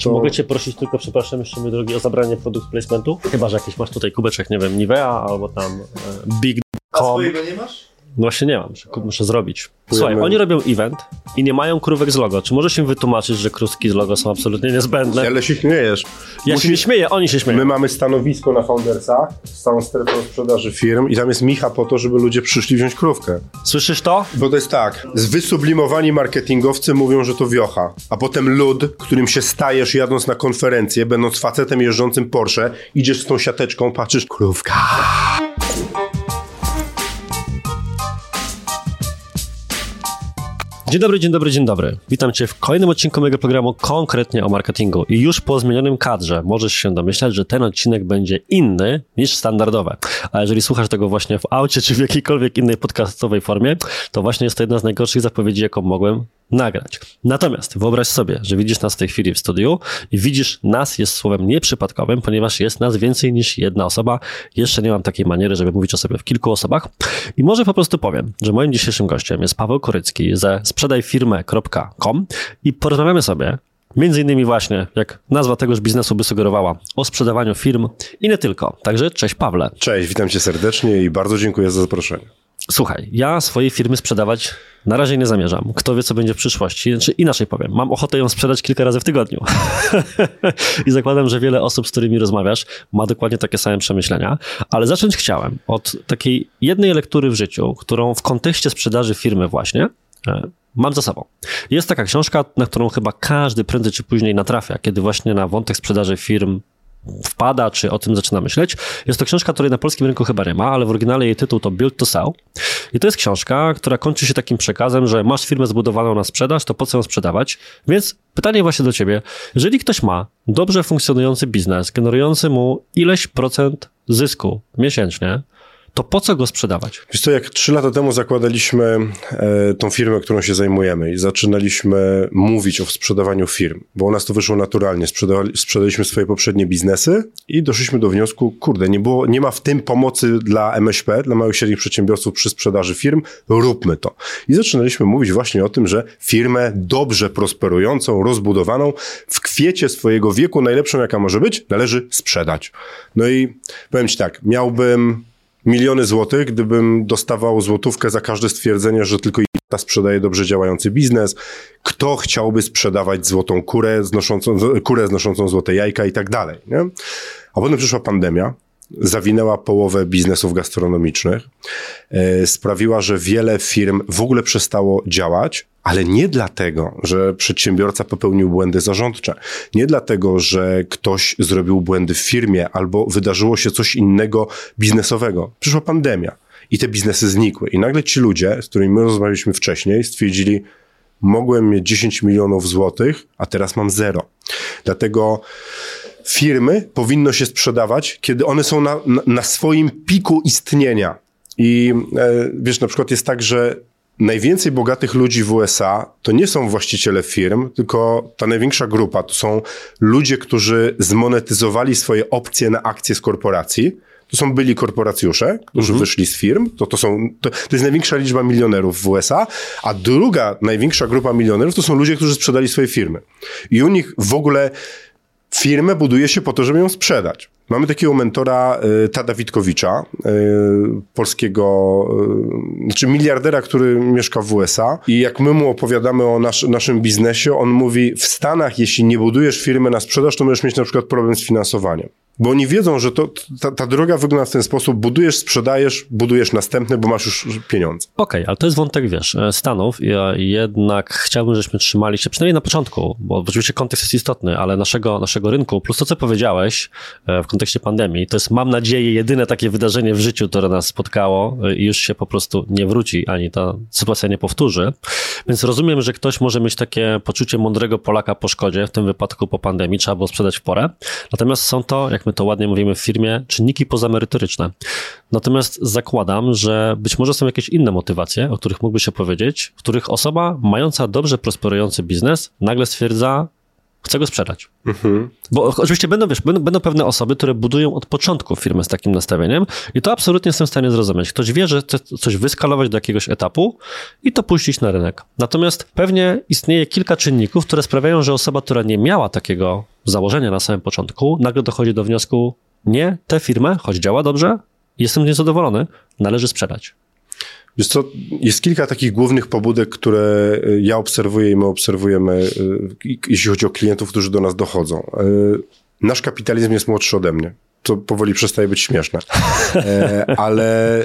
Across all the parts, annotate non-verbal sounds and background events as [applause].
Czy To- mogę cię prosić tylko, przepraszam, jeszcze mój drogi, o zabranie produkt placementu? Chyba, że jakiś masz tutaj kubeczek, nie wiem, Nivea albo tam e, Big A swojego nie masz? No właśnie nie mam, muszę, zrobić. Słuchaj, oni robią event i nie mają krówek z logo. Czy możesz im wytłumaczyć, że krówki z logo są absolutnie niezbędne? Ale się śmiejesz. Ja się nie śmieję, oni się śmieją. My mamy stanowisko na Foundersach z całą strefą sprzedaży firm i tam jest Micha po to, żeby ludzie przyszli wziąć krówkę. Słyszysz to? Bo to jest tak, wysublimowani marketingowcy mówią, że to wiocha, a potem lud, którym się stajesz jadąc na konferencję, będąc facetem jeżdżącym Porsche, idziesz z tą siateczką, patrzysz, krówka. Dzień dobry, dzień dobry, dzień dobry. Witam Cię w kolejnym odcinku mojego programu konkretnie o marketingu. I już po zmienionym kadrze możesz się domyślać, że ten odcinek będzie inny niż standardowe. A jeżeli słuchasz tego właśnie w aucie czy w jakiejkolwiek innej podcastowej formie, to właśnie jest to jedna z najgorszych zapowiedzi, jaką mogłem nagrać. Natomiast wyobraź sobie, że widzisz nas w tej chwili w studiu i widzisz nas jest słowem nieprzypadkowym, ponieważ jest nas więcej niż jedna osoba. Jeszcze nie mam takiej maniery, żeby mówić o sobie w kilku osobach. I może po prostu powiem, że moim dzisiejszym gościem jest Paweł Korycki ze sprzedajfirmę.com i porozmawiamy sobie Między innymi właśnie, jak nazwa tegoż biznesu by sugerowała, o sprzedawaniu firm i nie tylko. Także cześć Pawle. Cześć, witam cię serdecznie i bardzo dziękuję za zaproszenie. Słuchaj, ja swojej firmy sprzedawać na razie nie zamierzam. Kto wie, co będzie w przyszłości. Znaczy inaczej powiem, mam ochotę ją sprzedać kilka razy w tygodniu. [laughs] I zakładam, że wiele osób, z którymi rozmawiasz, ma dokładnie takie same przemyślenia. Ale zacząć chciałem od takiej jednej lektury w życiu, którą w kontekście sprzedaży firmy właśnie e, mam za sobą. Jest taka książka, na którą chyba każdy prędzej czy później natrafia, kiedy właśnie na wątek sprzedaży firm wpada, czy o tym zaczyna myśleć. Jest to książka, której na polskim rynku chyba nie ma, ale w oryginale jej tytuł to Build to Sell. I to jest książka, która kończy się takim przekazem, że masz firmę zbudowaną na sprzedaż, to po co ją sprzedawać? Więc pytanie właśnie do ciebie. Jeżeli ktoś ma dobrze funkcjonujący biznes, generujący mu ileś procent zysku miesięcznie, to po co go sprzedawać? Wiesz co, jak trzy lata temu zakładaliśmy e, tą firmę, którą się zajmujemy i zaczynaliśmy mówić o sprzedawaniu firm, bo u nas to wyszło naturalnie. Sprzedaliśmy swoje poprzednie biznesy i doszliśmy do wniosku, kurde, nie, było, nie ma w tym pomocy dla MŚP, dla małych i średnich przedsiębiorców przy sprzedaży firm, róbmy to. I zaczynaliśmy mówić właśnie o tym, że firmę dobrze prosperującą, rozbudowaną, w kwiecie swojego wieku, najlepszą jaka może być, należy sprzedać. No i powiem ci tak, miałbym miliony złotych, gdybym dostawał złotówkę za każde stwierdzenie, że tylko ta sprzedaje dobrze działający biznes. Kto chciałby sprzedawać złotą kurę, znoszącą, kurę znoszącą złote jajka i tak dalej. Nie? A potem przyszła pandemia, zawinęła połowę biznesów gastronomicznych, e, sprawiła, że wiele firm w ogóle przestało działać, ale nie dlatego, że przedsiębiorca popełnił błędy zarządcze, nie dlatego, że ktoś zrobił błędy w firmie albo wydarzyło się coś innego biznesowego. Przyszła pandemia i te biznesy znikły. I nagle ci ludzie, z którymi my rozmawialiśmy wcześniej, stwierdzili, mogłem mieć 10 milionów złotych, a teraz mam zero. Dlatego firmy powinno się sprzedawać, kiedy one są na, na, swoim piku istnienia. I e, wiesz, na przykład jest tak, że najwięcej bogatych ludzi w USA to nie są właściciele firm, tylko ta największa grupa to są ludzie, którzy zmonetyzowali swoje opcje na akcje z korporacji. To są byli korporacjusze, którzy wyszli z firm. To, to, są, to, to jest największa liczba milionerów w USA. A druga największa grupa milionerów to są ludzie, którzy sprzedali swoje firmy. I u nich w ogóle firmę buduje się po to, żeby ją sprzedać. Mamy takiego mentora y, Tada Witkowicza, y, polskiego, y, znaczy miliardera, który mieszka w USA i jak my mu opowiadamy o nasz, naszym biznesie, on mówi w Stanach, jeśli nie budujesz firmy na sprzedaż, to możesz mieć na przykład problem z finansowaniem. Bo oni wiedzą, że to, ta, ta droga wygląda w ten sposób, budujesz, sprzedajesz, budujesz następne, bo masz już pieniądze. Okej, ale to jest wątek, wiesz, e, Stanów. Ja jednak chciałbym, żebyśmy trzymali się, przynajmniej na początku, bo oczywiście kontekst jest istotny, ale naszego, naszego rynku, plus to, co powiedziałeś e, w pandemii, to jest, mam nadzieję, jedyne takie wydarzenie w życiu, które nas spotkało e, i już się po prostu nie wróci, ani ta sytuacja nie powtórzy. Więc rozumiem, że ktoś może mieć takie poczucie mądrego Polaka po szkodzie, w tym wypadku po pandemii, trzeba było sprzedać w porę. Natomiast są to, jak my to ładnie mówimy w firmie, czynniki pozamerytoryczne. Natomiast zakładam, że być może są jakieś inne motywacje, o których mógłby się powiedzieć, w których osoba mająca dobrze prosperujący biznes nagle stwierdza, Chcę go sprzedać. Mhm. Bo oczywiście będą, wiesz, będą, będą, pewne osoby, które budują od początku firmę z takim nastawieniem i to absolutnie jestem w stanie zrozumieć. Ktoś wie, że chce coś wyskalować do jakiegoś etapu i to puścić na rynek. Natomiast pewnie istnieje kilka czynników, które sprawiają, że osoba, która nie miała takiego założenia na samym początku, nagle dochodzi do wniosku, nie, tę firmę, choć działa dobrze, jestem niezadowolony, należy sprzedać. Wiesz co, jest kilka takich głównych pobudek, które y, ja obserwuję i my obserwujemy, y, jeśli chodzi o klientów, którzy do nas dochodzą. Y, nasz kapitalizm jest młodszy ode mnie. To powoli przestaje być śmieszne. E, [laughs] ale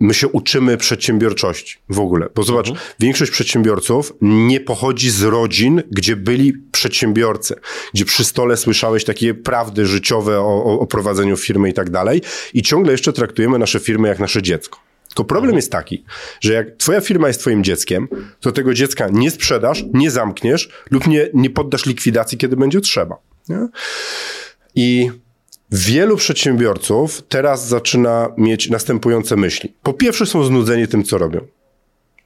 my się uczymy przedsiębiorczości w ogóle. Bo zobacz, mhm. większość przedsiębiorców nie pochodzi z rodzin, gdzie byli przedsiębiorcy, gdzie przy stole słyszałeś takie prawdy życiowe o, o prowadzeniu firmy i tak dalej i ciągle jeszcze traktujemy nasze firmy jak nasze dziecko. Tylko problem jest taki, że jak twoja firma jest twoim dzieckiem, to tego dziecka nie sprzedasz, nie zamkniesz lub nie, nie poddasz likwidacji, kiedy będzie trzeba. Nie? I wielu przedsiębiorców teraz zaczyna mieć następujące myśli. Po pierwsze są znudzeni tym, co robią.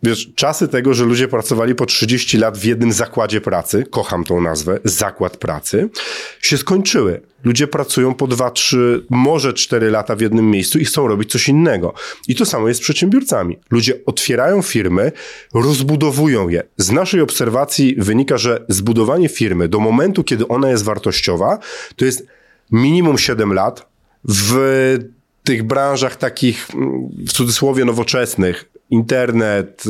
Wiesz, czasy tego, że ludzie pracowali po 30 lat w jednym zakładzie pracy, kocham tą nazwę, zakład pracy, się skończyły. Ludzie pracują po 2, 3, może 4 lata w jednym miejscu i chcą robić coś innego. I to samo jest z przedsiębiorcami. Ludzie otwierają firmy, rozbudowują je. Z naszej obserwacji wynika, że zbudowanie firmy do momentu, kiedy ona jest wartościowa, to jest minimum 7 lat. W tych branżach takich, w cudzysłowie, nowoczesnych, internet,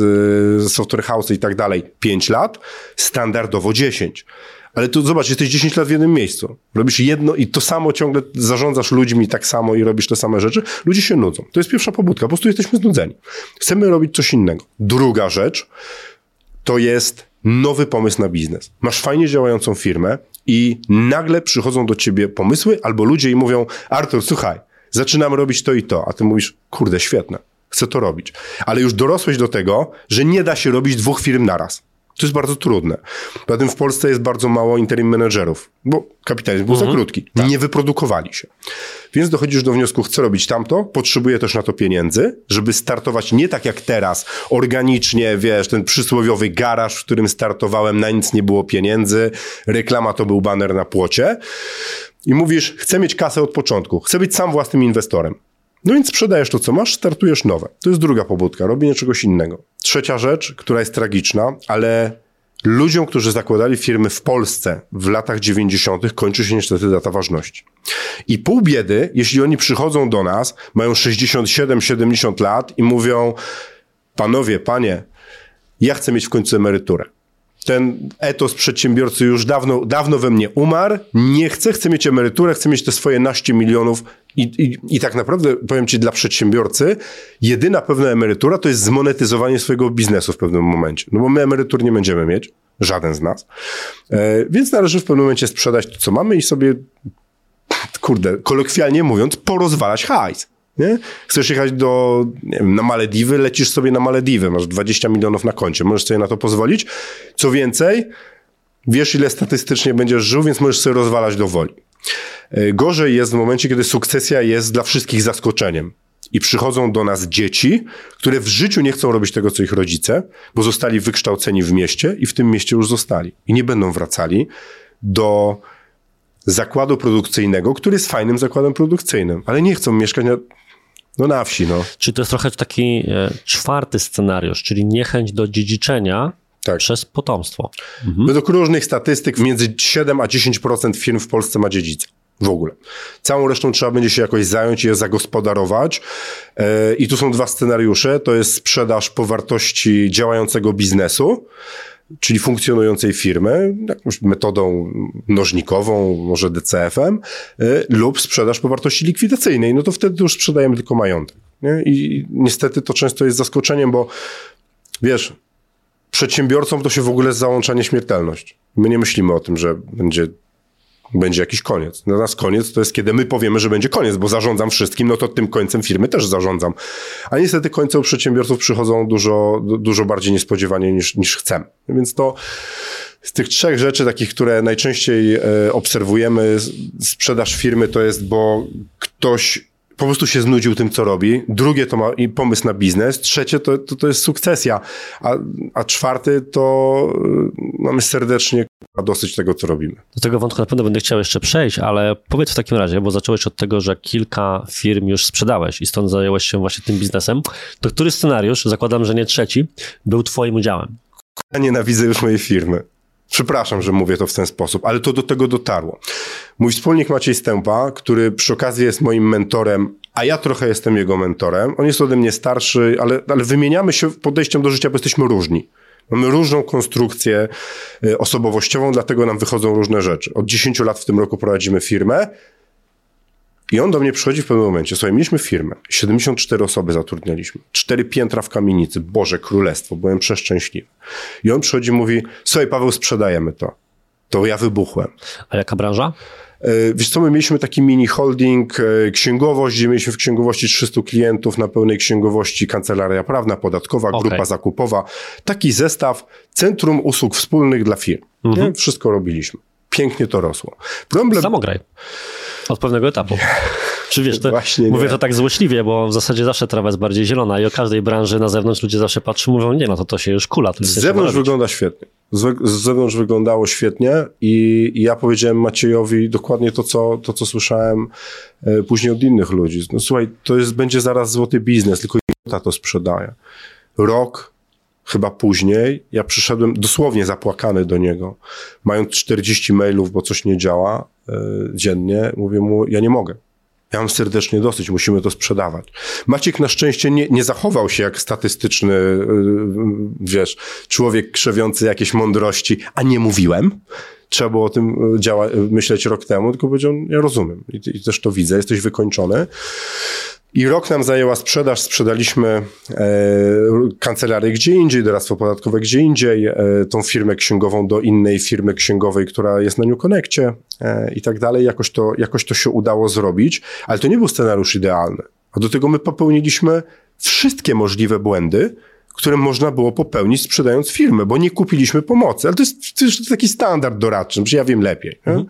y, software house i tak dalej 5 lat, standardowo 10. Ale tu zobacz, jesteś 10 lat w jednym miejscu. Robisz jedno i to samo ciągle zarządzasz ludźmi tak samo i robisz te same rzeczy. Ludzie się nudzą. To jest pierwsza pobudka. Po prostu jesteśmy znudzeni. Chcemy robić coś innego. Druga rzecz to jest nowy pomysł na biznes. Masz fajnie działającą firmę i nagle przychodzą do ciebie pomysły albo ludzie i mówią Artur, słuchaj, zaczynam robić to i to. A ty mówisz, kurde, świetne chcę to robić. Ale już dorosłeś do tego, że nie da się robić dwóch firm naraz. To jest bardzo trudne. Poza tym w Polsce jest bardzo mało interim menedżerów, bo kapitalizm był mhm. za krótki. Tak. Nie wyprodukowali się. Więc dochodzisz do wniosku, chcę robić tamto, potrzebuję też na to pieniędzy, żeby startować nie tak jak teraz, organicznie, wiesz, ten przysłowiowy garaż, w którym startowałem, na nic nie było pieniędzy, reklama to był baner na płocie. I mówisz, chcę mieć kasę od początku, chcę być sam własnym inwestorem. No więc sprzedajesz to, co masz, startujesz nowe. To jest druga pobudka, robienie czegoś innego. Trzecia rzecz, która jest tragiczna, ale ludziom, którzy zakładali firmy w Polsce w latach 90., kończy się niestety data ważności. I pół biedy, jeśli oni przychodzą do nas, mają 67-70 lat i mówią: Panowie, panie, ja chcę mieć w końcu emeryturę ten etos przedsiębiorcy już dawno, dawno we mnie umarł, nie chcę, chcę mieć emeryturę, chcę mieć te swoje naście milionów i, i, i tak naprawdę, powiem ci, dla przedsiębiorcy jedyna pewna emerytura to jest zmonetyzowanie swojego biznesu w pewnym momencie. No bo my emerytur nie będziemy mieć, żaden z nas, e, więc należy w pewnym momencie sprzedać to, co mamy i sobie, kurde, kolokwialnie mówiąc, porozwalać hajs. Nie? Chcesz jechać do, wiem, na Malediwy, lecisz sobie na Malediwy, masz 20 milionów na koncie, możesz sobie na to pozwolić. Co więcej, wiesz ile statystycznie będziesz żył, więc możesz sobie rozwalać do woli. E, gorzej jest w momencie, kiedy sukcesja jest dla wszystkich zaskoczeniem. I przychodzą do nas dzieci, które w życiu nie chcą robić tego, co ich rodzice, bo zostali wykształceni w mieście i w tym mieście już zostali. I nie będą wracali do zakładu produkcyjnego, który jest fajnym zakładem produkcyjnym, ale nie chcą mieszkać na, no na wsi, no. Czyli to jest trochę taki e, czwarty scenariusz, czyli niechęć do dziedziczenia tak. przez potomstwo. Mhm. Według różnych statystyk między 7 a 10% firm w Polsce ma dziedzica. W ogóle. Całą resztą trzeba będzie się jakoś zająć i je zagospodarować. E, I tu są dwa scenariusze. To jest sprzedaż po wartości działającego biznesu, czyli funkcjonującej firmy, jakąś metodą nożnikową, może DCF-em, y, lub sprzedaż po wartości likwidacyjnej, no to wtedy już sprzedajemy tylko majątek. Nie? I niestety to często jest zaskoczeniem, bo wiesz, przedsiębiorcom to się w ogóle załącza nieśmiertelność. My nie myślimy o tym, że będzie będzie jakiś koniec. Dla nas koniec to jest, kiedy my powiemy, że będzie koniec, bo zarządzam wszystkim, no to tym końcem firmy też zarządzam. A niestety końce u przedsiębiorców przychodzą dużo, dużo bardziej niespodziewanie niż, niż chcemy. Więc to z tych trzech rzeczy, takich, które najczęściej e, obserwujemy, sprzedaż firmy to jest, bo ktoś po prostu się znudził tym, co robi. Drugie to ma pomysł na biznes. Trzecie to, to, to jest sukcesja. A, a czwarty to y, mamy serdecznie dosyć tego, co robimy. Do tego wątku na pewno będę chciał jeszcze przejść, ale powiedz w takim razie, bo zacząłeś od tego, że kilka firm już sprzedałeś i stąd zająłeś się właśnie tym biznesem. To który scenariusz, zakładam, że nie trzeci, był twoim udziałem? Ja nienawidzę już mojej firmy. Przepraszam, że mówię to w ten sposób, ale to do tego dotarło. Mój wspólnik Maciej Stępa, który przy okazji jest moim mentorem, a ja trochę jestem jego mentorem. On jest ode mnie starszy, ale, ale wymieniamy się podejściem do życia, bo jesteśmy różni. Mamy różną konstrukcję y, osobowościową, dlatego nam wychodzą różne rzeczy. Od 10 lat w tym roku prowadzimy firmę. I on do mnie przychodzi w pewnym momencie. Słuchaj, mieliśmy firmę. 74 osoby zatrudnialiśmy. Cztery piętra w kamienicy. Boże, królestwo. Byłem przeszczęśliwy. I on przychodzi i mówi, słuchaj, Paweł, sprzedajemy to. To ja wybuchłem. A jaka branża? E, wiesz co, my mieliśmy taki mini holding, e, księgowość, gdzie mieliśmy w księgowości 300 klientów, na pełnej księgowości kancelaria prawna, podakowa, okay. grupa zakupowa. Taki zestaw, centrum usług wspólnych dla firm. Mhm. Wszystko robiliśmy. Pięknie to rosło. Problem... Samograj. Od pewnego etapu. Czy wiesz, to, Właśnie mówię nie. to tak złośliwie, bo w zasadzie zawsze trawa jest bardziej zielona i o każdej branży na zewnątrz ludzie zawsze patrzą mówią, nie no to to się już kula. Z zewnątrz wygląda świetnie. Z, z zewnątrz wyglądało świetnie i, i, ja powiedziałem Maciejowi dokładnie to, co, to, co słyszałem e, później od innych ludzi. No słuchaj, to jest, będzie zaraz złoty biznes, tylko ta to sprzedaje. Rok, chyba później, ja przyszedłem dosłownie zapłakany do niego, mając 40 mailów, bo coś nie działa e, dziennie, mówię mu, ja nie mogę. Ja mam serdecznie dosyć, musimy to sprzedawać. Maciek na szczęście nie, nie zachował się jak statystyczny, y, wiesz, człowiek krzewiący jakieś mądrości, a nie mówiłem. Trzeba było o tym y, działa, myśleć rok temu, tylko powiedział, ja rozumiem i, i też to widzę, jesteś wykończony. I rok nam zajęła sprzedaż, sprzedaliśmy e, kancelarię gdzie indziej, doradztwo podatkowe gdzie indziej, e, tą firmę księgową do innej firmy księgowej, która jest na New Connectie e, i tak dalej. Jakoś to, jakoś to się udało zrobić, ale to nie był scenariusz idealny. A do tego my popełniliśmy wszystkie możliwe błędy, które można było popełnić sprzedając firmę, bo nie kupiliśmy pomocy. Ale to jest, to jest taki standard doradczy, że ja wiem lepiej. Mhm.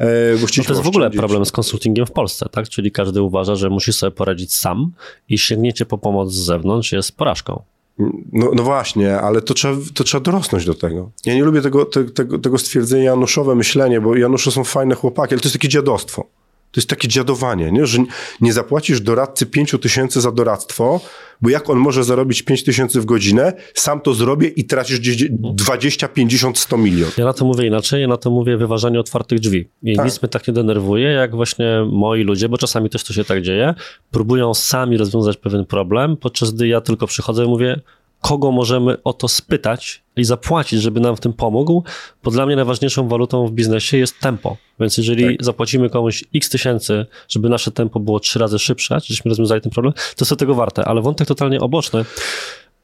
E, bo no to jest w ogóle problem z konsultingiem w Polsce, tak? Czyli każdy uważa, że musi sobie poradzić sam i sięgnięcie po pomoc z zewnątrz jest porażką. No, no właśnie, ale to trzeba, to trzeba dorosnąć do tego. Ja nie lubię tego, te, tego, tego stwierdzenia Januszowe myślenie, bo Janusze są fajne chłopaki, ale to jest takie dziadostwo. To jest takie dziadowanie, nie? że nie zapłacisz doradcy 5 tysięcy za doradztwo, bo jak on może zarobić 5 tysięcy w godzinę, sam to zrobię i tracisz 20, 50, 100 milionów. Ja na to mówię inaczej, ja na to mówię wyważanie otwartych drzwi. I tak. nic mnie tak nie denerwuje, jak właśnie moi ludzie, bo czasami też to się tak dzieje, próbują sami rozwiązać pewien problem, podczas gdy ja tylko przychodzę i mówię, kogo możemy o to spytać i zapłacić, żeby nam w tym pomógł, bo dla mnie najważniejszą walutą w biznesie jest tempo. Więc jeżeli tak. zapłacimy komuś x tysięcy, żeby nasze tempo było trzy razy szybsze, żebyśmy rozwiązali ten problem, to jest to tego warte. Ale wątek totalnie oboczny.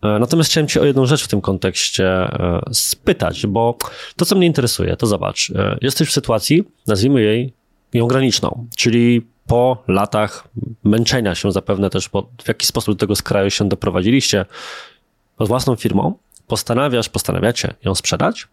E, natomiast chciałem Cię o jedną rzecz w tym kontekście e, spytać, bo to, co mnie interesuje, to zobacz, e, jesteś w sytuacji, nazwijmy jej ją graniczną, czyli po latach męczenia się zapewne też, bo w jaki sposób do tego skraju się doprowadziliście, własną firmą, postanawiasz, postanawiacie ją sprzedać,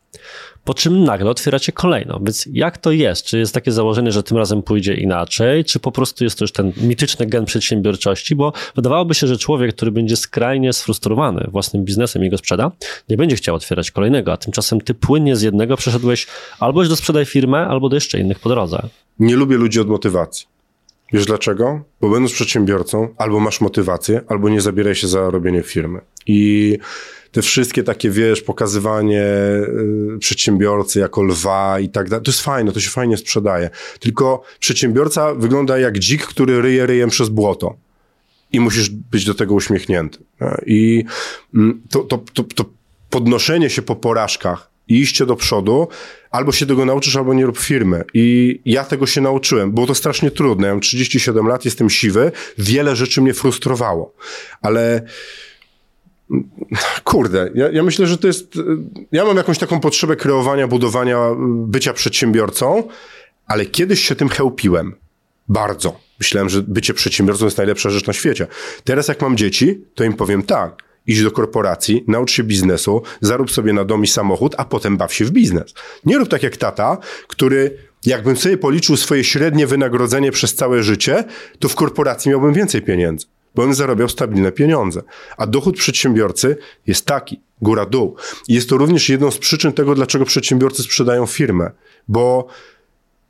po czym nagle otwieracie kolejną. Więc jak to jest? Czy jest takie założenie, że tym razem pójdzie inaczej, czy po prostu jest to już ten mityczny gen przedsiębiorczości? Bo wydawałoby się, że człowiek, który będzie skrajnie sfrustrowany własnym biznesem i go sprzeda, nie będzie chciał otwierać kolejnego, a tymczasem ty płynnie z jednego przeszedłeś albo już do sprzedaj firmę, albo do jeszcze innych po drodze. Nie lubię ludzi od motywacji. Wiesz dlaczego? Bo będąc przedsiębiorcą, albo masz motywację, albo nie zabieraj się za robienie firmy. I te wszystkie takie, wiesz, pokazywanie y, przedsiębiorcy jako lwa i tak dalej, to jest fajne, to się fajnie sprzedaje. Tylko przedsiębiorca wygląda jak dzik, który ryje ryjem przez błoto. I musisz być do tego uśmiechnięty. I mm, to, to, to, to podnoszenie się po porażkach i iście do przodu, albo się tego nauczysz, albo nie rób firmy. I ja tego się nauczyłem. Było to strasznie trudne. Ja mam 37 lat, jestem siwy, wiele rzeczy mnie frustrowało. Ale Kurde, ja, ja, myślę, że to jest. Ja mam jakąś taką potrzebę kreowania, budowania, bycia przedsiębiorcą, ale kiedyś się tym chełpiłem. Bardzo. Myślałem, że bycie przedsiębiorcą jest najlepsza rzecz na świecie. Teraz, jak mam dzieci, to im powiem tak. Idź do korporacji, naucz się biznesu, zarób sobie na dom i samochód, a potem baw się w biznes. Nie rób tak jak tata, który Jakbym sobie policzył swoje średnie wynagrodzenie przez całe życie, to w korporacji miałbym więcej pieniędzy, bo bym zarabiał stabilne pieniądze. A dochód przedsiębiorcy jest taki, góra-dół. I jest to również jedną z przyczyn tego, dlaczego przedsiębiorcy sprzedają firmę, bo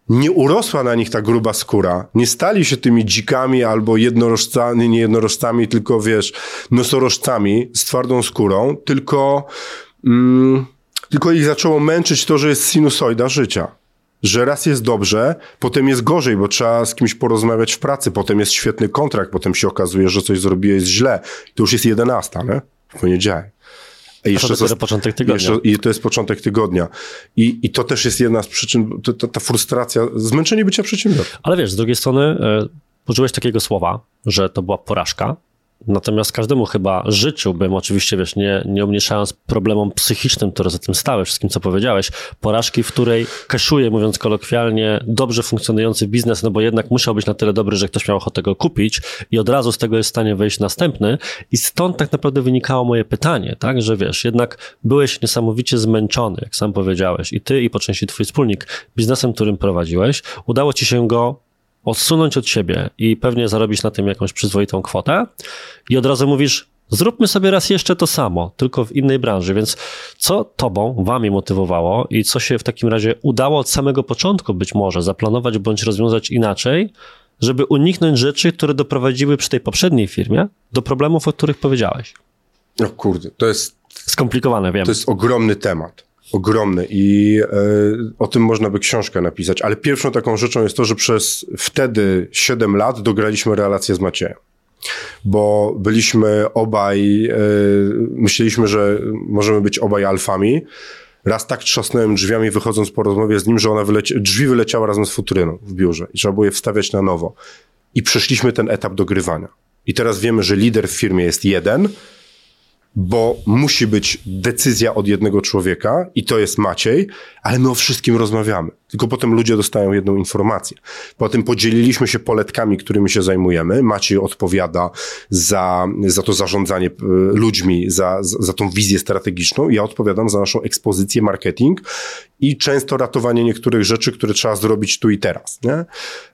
nie urosła na nich ta gruba skóra, nie stali się tymi dzikami albo jednorożcami, nie jednorożcami, tylko wiesz, nosorożcami z twardą skórą, tylko, mm, tylko ich zaczęło męczyć to, że jest sinusoida życia. Że raz jest dobrze, potem jest gorzej, bo trzeba z kimś porozmawiać w pracy, potem jest świetny kontrakt, potem się okazuje, że coś zrobiłeś źle. To już jest jedenasta, nie? W poniedziałek. A jeszcze to dopiero początek tygodnia. Jeszcze, I to jest początek tygodnia. I, I to też jest jedna z przyczyn, to, to, ta frustracja, zmęczenie bycia przedsiębiorcą. Ale wiesz, z drugiej strony y, użyłeś takiego słowa, że to była porażka, Natomiast każdemu chyba życzyłbym, oczywiście wiesz, nie, nie umniejszając problemom psychicznym, które za tym stały, wszystkim co powiedziałeś, porażki, w której kaszuje, mówiąc kolokwialnie, dobrze funkcjonujący biznes, no bo jednak musiał być na tyle dobry, że ktoś miał ochotę go kupić i od razu z tego jest w stanie wejść następny. I stąd tak naprawdę wynikało moje pytanie, tak, że wiesz, jednak byłeś niesamowicie zmęczony, jak sam powiedziałeś, i ty, i po części twój wspólnik, biznesem, którym prowadziłeś. Udało ci się go odsunąć od siebie i pewnie zarobić na tym jakąś przyzwoitą kwotę i od razu mówisz, zróbmy sobie raz jeszcze to samo, tylko w innej branży. Więc co tobą, wami motywowało i co się w takim razie udało od samego początku być może zaplanować bądź rozwiązać inaczej, żeby uniknąć rzeczy, które doprowadziły przy tej poprzedniej firmie do problemów, o których powiedziałeś? No kurde, to jest... Skomplikowane, wiem. To jest ogromny temat ogromny i e, o tym można by książkę napisać, ale pierwszą taką rzeczą jest to, że przez wtedy 7 lat dograliśmy relację z Maciejem. Bo byliśmy obaj, e, myśleliśmy, że możemy być obaj alfami. Raz tak trzasnąłem drzwiami wychodząc po rozmowie z nim, że ona wyleci- drzwi wyleciały razem z futryną w biurze i trzeba było je wstawiać na nowo. I przeszliśmy ten etap dogrywania. I teraz wiemy, że lider w firmie jest jeden, bo musi być decyzja od jednego człowieka i to jest Maciej, ale my o wszystkim rozmawiamy. Tylko potem ludzie dostają jedną informację. Potem podzieliliśmy się poletkami, którymi się zajmujemy. Maciej odpowiada za, za to zarządzanie e, ludźmi, za, za tą wizję strategiczną. Ja odpowiadam za naszą ekspozycję, marketing i często ratowanie niektórych rzeczy, które trzeba zrobić tu i teraz. Nie?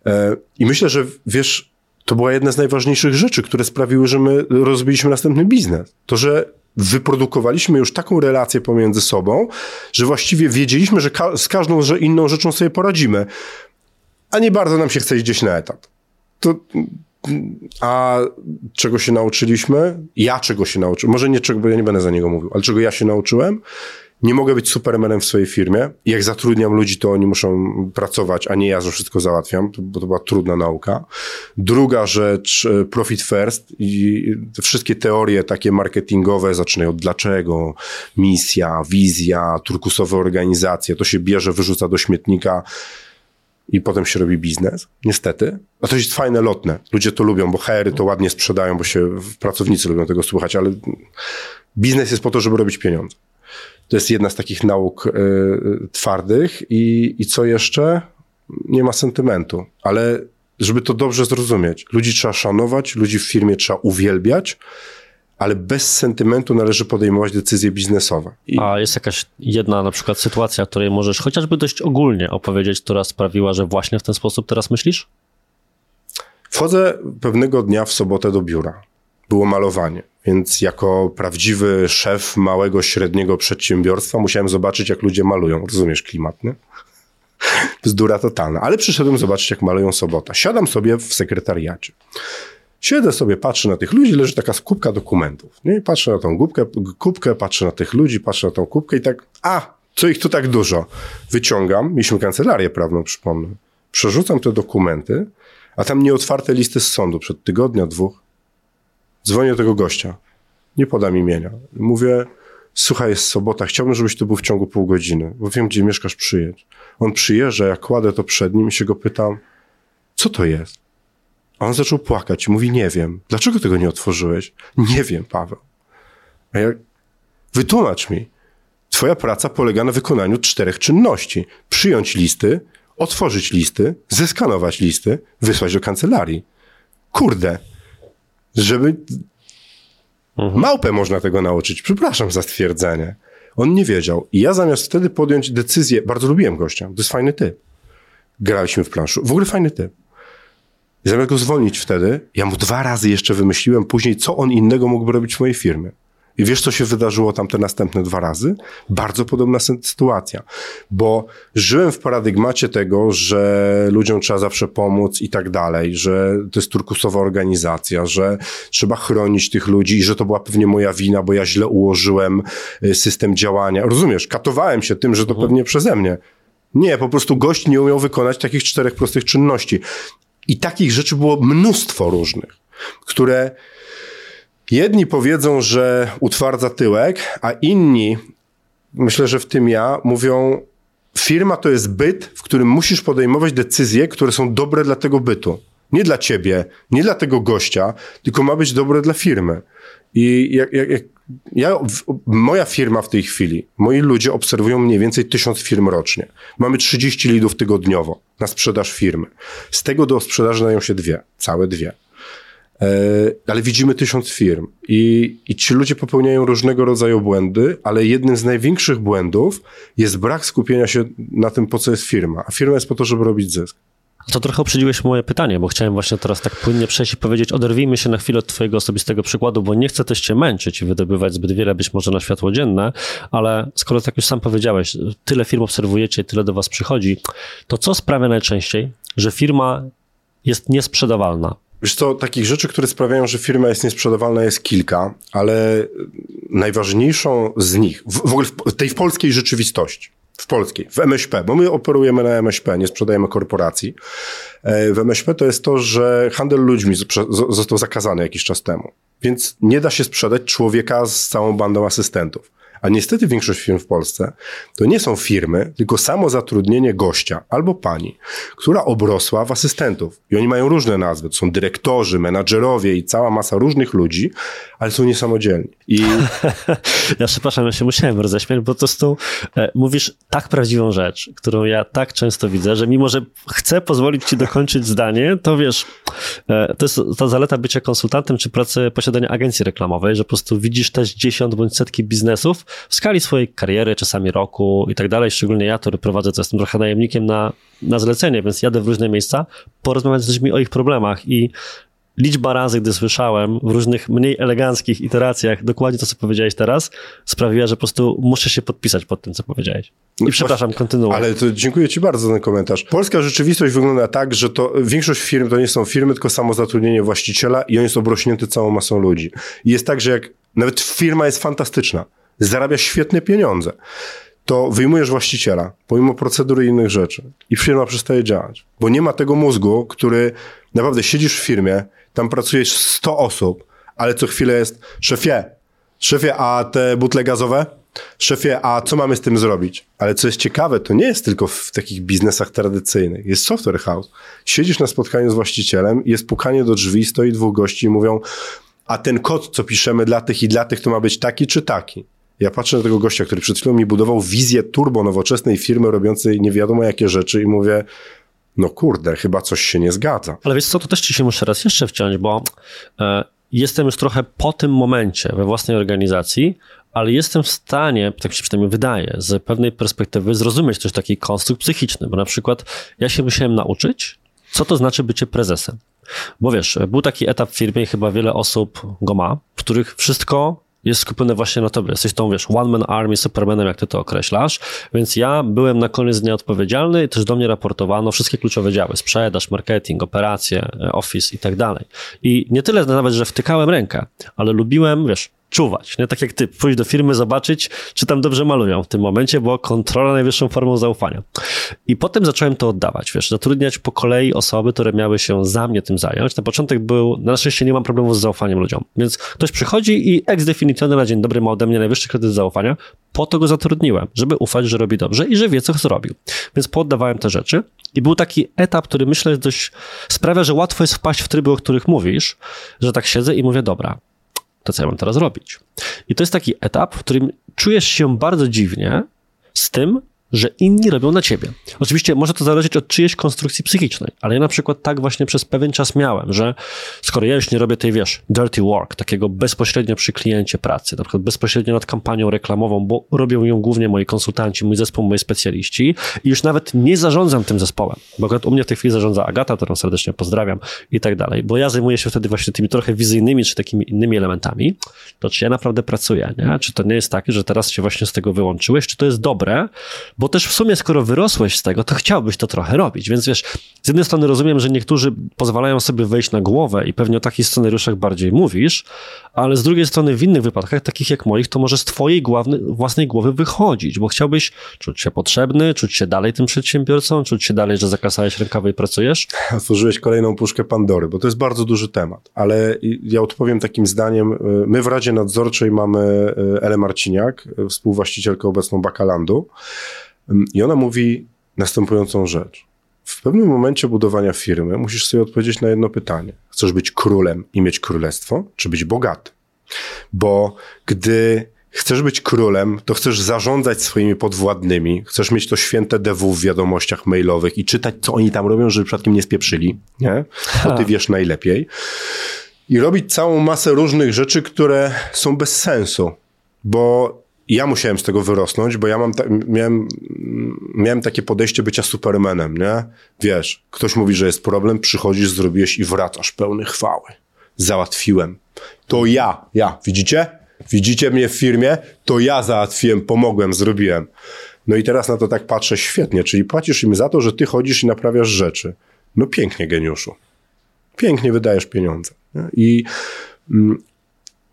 E, I myślę, że wiesz, to była jedna z najważniejszych rzeczy, które sprawiły, że my rozbiliśmy następny biznes. To, że wyprodukowaliśmy już taką relację pomiędzy sobą, że właściwie wiedzieliśmy, że ka z każdą że inną rzeczą sobie poradzimy, a nie bardzo nam się chce iść gdzieś na etat. To, a czego się nauczyliśmy? Ja czego się nauczyłem? Może nie czego, bo ja nie będę za niego mówił, ale czego ja się nauczyłem? Nie mogę być supermanem w swojej firmie. Jak zatrudniam ludzi, to oni muszą pracować, a nie ja, że wszystko załatwiam, bo to była trudna nauka. Druga rzecz, e, profit first i wszystkie teorie takie marketingowe zaczynają od dlaczego, misja, wizja, turkusowe organizacje, to się bierze, wyrzuca do śmietnika i potem się robi biznes, niestety. A to jest fajne, lotne. Ludzie to lubią, bo HR to ładnie sprzedają, bo się pracownicy lubią tego słuchać, ale biznes jest po to, żeby robić pieniądze. To jest jedna z takich nauk y, twardych i, i co jeszcze? Nie ma sentymentu, ale żeby to dobrze zrozumieć, ludzi trzeba szanować, ludzi w firmie trzeba uwielbiać, ale bez sentymentu należy podejmować decyzje biznesowe. I... A jest jakaś jedna na przykład sytuacja, której możesz chociażby dość ogólnie opowiedzieć, która sprawiła, że właśnie w ten sposób teraz myślisz? Wchodzę pewnego dnia w sobotę do biura. Było malowanie. Więc jako prawdziwy szef małego, średniego przedsiębiorstwa musiałem zobaczyć, jak ludzie malują. Rozumiesz klimat, nie? Bzdura totalna. Ale przyszedłem zobaczyć, jak malują sobota. Siadam sobie w sekretariacie. Siedzę sobie, patrzę na tych ludzi, leży taka kubka dokumentów. Nie? Patrzę na tą kubkę, kubkę, patrzę na tych ludzi, patrzę na tą kubkę i tak, a, co ich tu tak dużo? Wyciągam, mieliśmy kancelarię prawną, przypomnę. Przerzucam te dokumenty, a tam nieotwarte listy z sądu przed tygodnia, dwóch. Dzwonię do tego gościa. Nie podam imienia. Mówię, słuchaj, jest sobota, chciałbym, żebyś tu był w ciągu pół godziny, bo wiem, gdzie mieszkasz, przyjedź. On przyjeżdża, ja kładę to przed nim i się go pytam, co to jest? A on zaczął płakać mówi, nie wiem. Dlaczego tego nie otworzyłeś? Nie wiem, Paweł. A ja, wytłumacz mi. Twoja praca polega na wykonaniu czterech czynności. Przyjąć listy, otworzyć listy, zeskanować listy, wysłać do kancelarii. Kurde, żeby... Mhm. Małpę można tego nauczyć. Przepraszam za stwierdzenie. On nie wiedział. I ja zamiast wtedy podjąć decyzję, bardzo lubiłem gościa, to jest fajny typ. graliśmy w planszu. W ogóle fajny typ. Zamiast go zwolnić wtedy, ja mu dwa razy jeszcze wymyśliłem później, co on innego mógłby robić w mojej firmie. I wiesz, co się wydarzyło tam te następne dwa razy? Bardzo podobna sytuacja, bo żyłem w paradygmacie tego, że ludziom trzeba zawsze pomóc i tak dalej, że to jest turkusowa organizacja, że trzeba chronić tych ludzi i że to była pewnie moja wina, bo ja źle ułożyłem y, system działania. Rozumiesz, katowałem się tym, że to mhm. pewnie przeze mnie. Nie, po prostu gość nie umiał wykonać takich czterech prostych czynności. I takich rzeczy było mnóstwo różnych, które jedni powiedzą, że utwardza tyłek, a inni, myślę, że w tym ja, mówią, firma to jest byt, w którym musisz podejmować decyzje, które są dobre dla tego bytu. Nie dla ciebie, nie dla tego gościa, tylko ma być dobre dla firmy. I jak, jak, jak ja, moja firma w tej chwili, moi ludzie obserwują mniej więcej tysiąc firm rocznie. Mamy 30 lidów tygodniowo na sprzedaż firmy. Z tego do sprzedaży dają się dwie, całe dwie. E, ale widzimy tysiąc firm i, i ci ludzie popełniają różnego rodzaju błędy, ale jednym z największych błędów jest brak skupienia się na tym, po co jest firma. A firma jest po to, żeby robić zysk. To trochę uprzedziłeś moje pytanie, bo chciałem właśnie teraz tak płynnie przejść i powiedzieć, oderwijmy się na chwilę od twojego osobistego przykładu, bo nie chcę też cię męczyć i wydobywać zbyt wiele być może na światło dzienne, ale skoro tak już sam powiedziałeś, tyle firm obserwujecie, tyle do was przychodzi, to co sprawia najczęściej, że firma jest niesprzedawalna? Wiesz co, takich rzeczy, które sprawiają, że firma jest niesprzedawalna jest kilka, ale najważniejszą z nich, w, w ogóle w tej w polskiej rzeczywistości, w polskiej, w MŚP, bo my operujemy na MŚP, nie sprzedajemy korporacji. E, w MŚP to jest to, że handel ludźmi został zakazany jakiś czas temu. Więc nie da się sprzedać człowieka z całą bandą asystentów. A niestety większość firm w Polsce to nie są firmy, tylko samo zatrudnienie gościa albo pani, która obrosła w asystentów. I oni mają różne nazwy. To są dyrektorzy, menadżerowie i cała masa różnych ludzi, ale są niesamodzielni. I... [laughs] ja przepraszam, ja się musiałem roześmiać, bo to prostu e, mówisz tak prawdziwą rzecz, którą ja tak często widzę, że mimo, że chcę pozwolić ci dokończyć zdanie, to wiesz, e, to jest ta zaleta bycia konsultantem czy pracy, posiadania agencji reklamowej, że po prostu widzisz też dziesiąt bądź setki biznesów, w skali swojej kariery, czasami roku i tak dalej. Szczególnie ja, który prowadzę, to jestem trochę najemnikiem na, na zlecenie, więc jadę w różne miejsca, porozmawiać z ludźmi o ich problemach i liczba razy, gdy słyszałem w różnych mniej eleganckich iteracjach dokładnie to, co powiedziałeś teraz, sprawiła, że po prostu muszę się podpisać pod tym, co powiedziałeś. I no, przepraszam, kontynuuję. Ale to dziękuję Ci bardzo za ten komentarz. Polska rzeczywistość wygląda tak, że to większość firm to nie są firmy, tylko samo zatrudnienie właściciela i on jest obrośnięty całą masą ludzi. I jest tak, że jak nawet firma jest fantastyczna, zarabia świetne pieniądze, to wyjmujesz właściciela, pomimo procedury i innych rzeczy, i firma przestaje działać. Bo nie ma tego mózgu, który naprawdę siedzisz w firmie, tam pracujesz 100 osób, ale co chwilę jest szefie, szefie, a te butle gazowe? Szefie, a co mamy z tym zrobić? Ale co jest ciekawe, to nie jest tylko w takich biznesach tradycyjnych. Jest software house. Siedzisz na spotkaniu z właścicielem, jest pukanie do drzwi, stoi dwóch gości i mówią, a ten kod, co piszemy dla tych i dla tych, to ma być taki czy taki. Ja patrzę na tego gościa, który przed chwilą mi budował wizję turbo nowoczesnej firmy robiącej nie wiadomo jakie rzeczy i mówię, no kurde, chyba coś się nie zgadza. Ale wiesz co, to też ci się muszę raz jeszcze wciąć, bo e, jestem już trochę po tym momencie we własnej organizacji, ale jestem w stanie, tak się przynajmniej wydaje, z pewnej perspektywy zrozumieć też taki konstrukt psychiczny, bo na przykład ja się musiałem nauczyć, co to znaczy bycie prezesem. Bo wiesz, był taki etap w firmie chyba wiele osób go ma, w których wszystko jest skupione właśnie na tobie. Jesteś tą, wiesz, one-man army, supermanem, jak ty to określasz, więc ja byłem na koniec dnia odpowiedzialny i też do mnie raportowano wszystkie kluczowe działy, sprzedaż, marketing, operacje, e, office i tak dalej. I nie tyle nawet, że wtykałem rękę, ale lubiłem, wiesz, czuwać. Nie? Tak jak ty, pójść do firmy, zobaczyć, czy tam dobrze malują w tym momencie, bo kontrola najwyższą formą zaufania. I potem zacząłem to oddawać, wiesz, zatrudniać po kolei osoby, które miały się za mnie tym zająć. Na początek był, na szczęście nie mam problemu z zaufaniem ludziom, więc ktoś przychodzi i ex definitiony na dzień dobry ma ode mnie najwyższy kredyt zaufania, po to go zatrudniłem, żeby ufać, że robi dobrze i że wie, co zrobił. Więc poddawałem te rzeczy i był taki etap, który myślę dość sprawia, że łatwo jest wpaść w tryby, o których mówisz, że tak siedzę i mówię, dobra, to co ja mam teraz robić? I to jest taki etap, w którym czujesz się bardzo dziwnie z tym, że inni robią na ciebie. Oczywiście może to zależeć od czyjejś konstrukcji psychicznej, ale ja na przykład tak właśnie przez pewien czas miałem, że skoro ja już nie robię tej, wiesz, dirty work, takiego bezpośrednio przy kliencie pracy, na przykład bezpośrednio nad kampanią reklamową, bo robią ją głównie moi konsultanci, mój zespół, moi specjaliści i już nawet nie zarządzam tym zespołem, bo akurat u mnie w tej chwili zarządza Agata, którą serdecznie pozdrawiam i tak dalej, bo ja zajmuję się wtedy właśnie tymi trochę wizyjnymi czy takimi innymi elementami, to czy ja naprawdę pracuję, nie? Czy to nie jest tak, że teraz się właśnie z tego wyłączyłeś, czy to jest dobre, bo też w sumie, skoro wyrosłeś z tego, to chciałbyś to trochę robić. Więc wiesz, z jednej strony rozumiem, że niektórzy pozwalają sobie wejść na głowę i pewnie o takich scenariuszach bardziej mówisz, ale z drugiej strony w innych wypadkach, takich jak moich, to może z twojej własnej głowy wychodzić, bo chciałbyś czuć się potrzebny, czuć się dalej tym przedsiębiorcą, czuć się dalej, że zakasałeś rękawy i pracujesz. Otworzyłeś kolejną puszkę Pandory, bo to jest bardzo duży temat, ale ja odpowiem takim zdaniem. My w Radzie Nadzorczej mamy e, Ele Marciniak, e, współwłaścicielkę obecną Bakalandu i ona mówi następującą rzecz. W pewnym momencie budowania firmy musisz sobie odpowiedzieć na jedno pytanie. Chcesz być królem i mieć królestwo, czy być bogaty? Bo gdy chcesz być królem, to chcesz zarządzać swoimi podwładnymi, chcesz mieć to święte DW w wiadomościach mailowych i czytać, co oni tam robią, żeby przypadkiem nie spieprzyli, nie? To ty wiesz najlepiej. I robić całą masę różnych rzeczy, które są bez sensu, bo ja musiałem z tego wyrosnąć, bo ja mam ta, miałem, miałem takie podejście bycia supermanem, nie? Wiesz, ktoś mówi, że jest problem, przychodzisz, zrobiłeś i wracasz pełny chwały. Załatwiłem. To ja, ja, widzicie? Widzicie mnie w firmie? To ja załatwiłem, pomogłem, zrobiłem. No i teraz na to tak patrzę świetnie, czyli płacisz im za to, że ty chodzisz i naprawiasz rzeczy. No pięknie, geniuszu. Pięknie wydajesz pieniądze. Nie? I mm,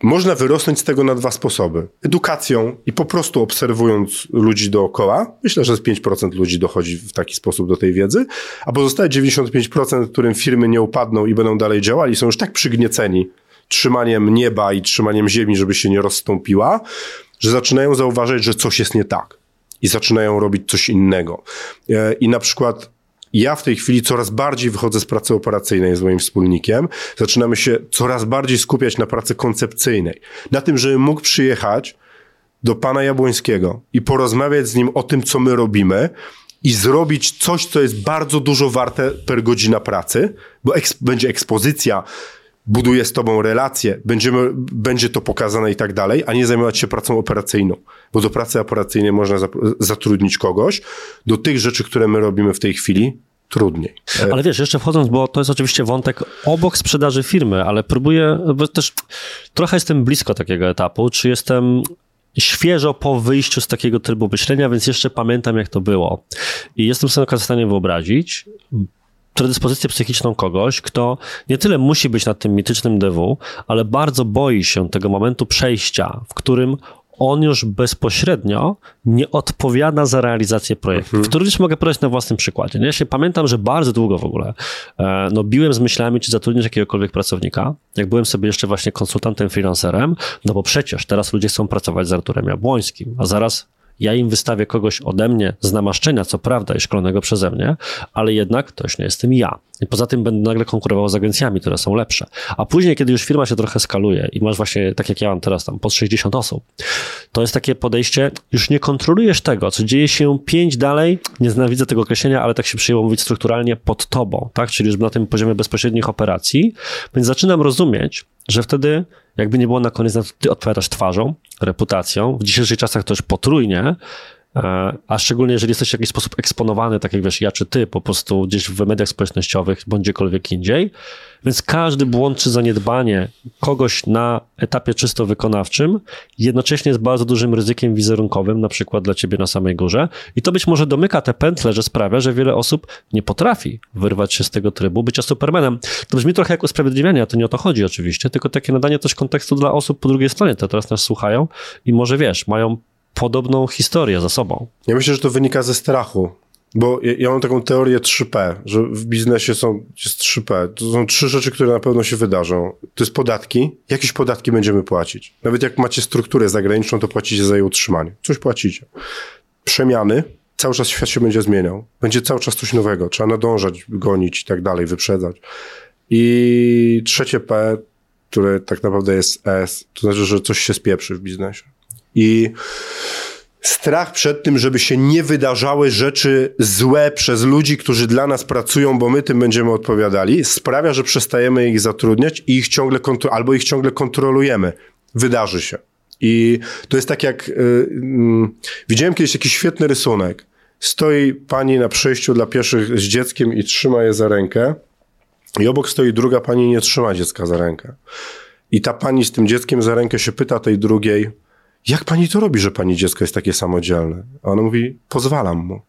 można wyrosnąć z tego na dwa sposoby. Edukacją i po prostu obserwując ludzi dookoła. Myślę, że z 5% ludzi dochodzi w taki sposób do tej wiedzy, a pozostałe 95%, którym firmy nie upadną i będą dalej działali, są już tak przygnieceni trzymaniem nieba i trzymaniem ziemi, żeby się nie rozstąpiła, że zaczynają zauważać, że coś jest nie tak. I zaczynają robić coś innego. E, I na przykład ja w tej chwili coraz bardziej wychodzę z pracy operacyjnej z moim wspólnikiem. Zaczynamy się coraz bardziej skupiać na pracy koncepcyjnej. Na tym, żebym mógł przyjechać do pana Jabłońskiego i porozmawiać z nim o tym, co my robimy i zrobić coś, co jest bardzo dużo warte per godzina pracy, bo eks będzie ekspozycja, buduje z tobą relacje, będziemy, będzie to pokazane i tak dalej, a nie zajmować się pracą operacyjną. Bo do pracy operacyjnej można zatrudnić kogoś. Do tych rzeczy, które my robimy w tej chwili, trudniej. Ale wiesz, jeszcze wchodząc, bo to jest oczywiście wątek obok sprzedaży firmy, ale próbuję, bo też trochę jestem blisko takiego etapu, czy jestem świeżo po wyjściu z takiego trybu myślenia, więc jeszcze pamiętam, jak to było. I jestem sobie w stanie wyobrazić, predyspozycję psychiczną kogoś, kto nie tyle musi być na tym mitycznym DW, ale bardzo boi się tego momentu przejścia, w którym on już bezpośrednio nie odpowiada za realizację projektu, mhm. który mogę podać na własnym przykładzie. Ja się pamiętam, że bardzo długo w ogóle e, no, biłem z myślami, czy zatrudnić jakiegokolwiek pracownika, jak byłem sobie jeszcze właśnie konsultantem, freelancerem, no bo przecież teraz ludzie chcą pracować z Arturem Jabłońskim, a zaraz ja im wystawię kogoś ode mnie z namaszczenia, co prawda, i szkolonego przeze mnie, ale jednak to już nie jestem ja. I poza tym będę nagle konkurował z agencjami, które są lepsze. A później, kiedy już firma się trochę skaluje i masz właśnie, tak jak ja mam teraz tam, pod 60 osób, to jest takie podejście, już nie kontrolujesz tego, co dzieje się pięć dalej, nie nienawidzę tego określenia, ale tak się przyjęło mówić strukturalnie pod tobą, tak? Czyli już na tym poziomie bezpośrednich operacji, więc zaczynam rozumieć, że wtedy jakby nie było na koniec, ty odpowiadasz twarzą, reputacją, w dzisiejszych czasach to już potrójnie, a szczególnie jeżeli jesteś w jakiś sposób eksponowany, tak jak wiesz, ja czy ty, po prostu gdzieś w mediach społecznościowych, bądź gdziekolwiek indziej, więc każdy błąd czy zaniedbanie kogoś na etapie czysto wykonawczym jednocześnie jest bardzo dużym ryzykiem wizerunkowym, na przykład dla ciebie na samej górze. I to być może domyka te pętle, że sprawia, że wiele osób nie potrafi wyrwać się z tego trybu bycia supermanem. To brzmi trochę jak usprawiedliwianie, a to nie o to chodzi oczywiście, tylko takie nadanie też kontekstu dla osób po drugiej stronie, które teraz nas słuchają i może wiesz, mają podobną historię za sobą. Ja myślę, że to wynika ze strachu. Bo ja, ja, mam taką teorię 3P, że w biznesie są, jest 3P. To są trzy rzeczy, które na pewno się wydarzą. To jest podatki. Jakieś podatki będziemy płacić. Nawet jak macie strukturę zagraniczną, to płacicie za jej utrzymanie. Coś płacicie. Przemiany. Cały czas świat się będzie zmieniał. Będzie cały czas coś nowego. Trzeba nadążać, gonić i tak dalej, wyprzedzać. I trzecie P, które tak naprawdę jest S, to znaczy, że coś się spieprzy w biznesie. I strach przed tym, żeby się nie wydarzały rzeczy złe przez ludzi, którzy dla nas pracują, bo my tym będziemy odpowiadali, sprawia, że przestajemy ich zatrudniać i ich ciągle albo ich ciągle kontrolujemy. Wydarzy się. I to jest tak jak, yy, yy, widziałem kiedyś jakiś świetny rysunek. Stoi pani na przejściu dla pieszych z dzieckiem i trzyma je za rękę i obok stoi druga pani i nie trzyma dziecka za rękę. I ta pani z tym dzieckiem za rękę się pyta tej drugiej, jak pani to robi, że pani dziecko jest takie samodzielne? A ona mówi, pozwalam mu.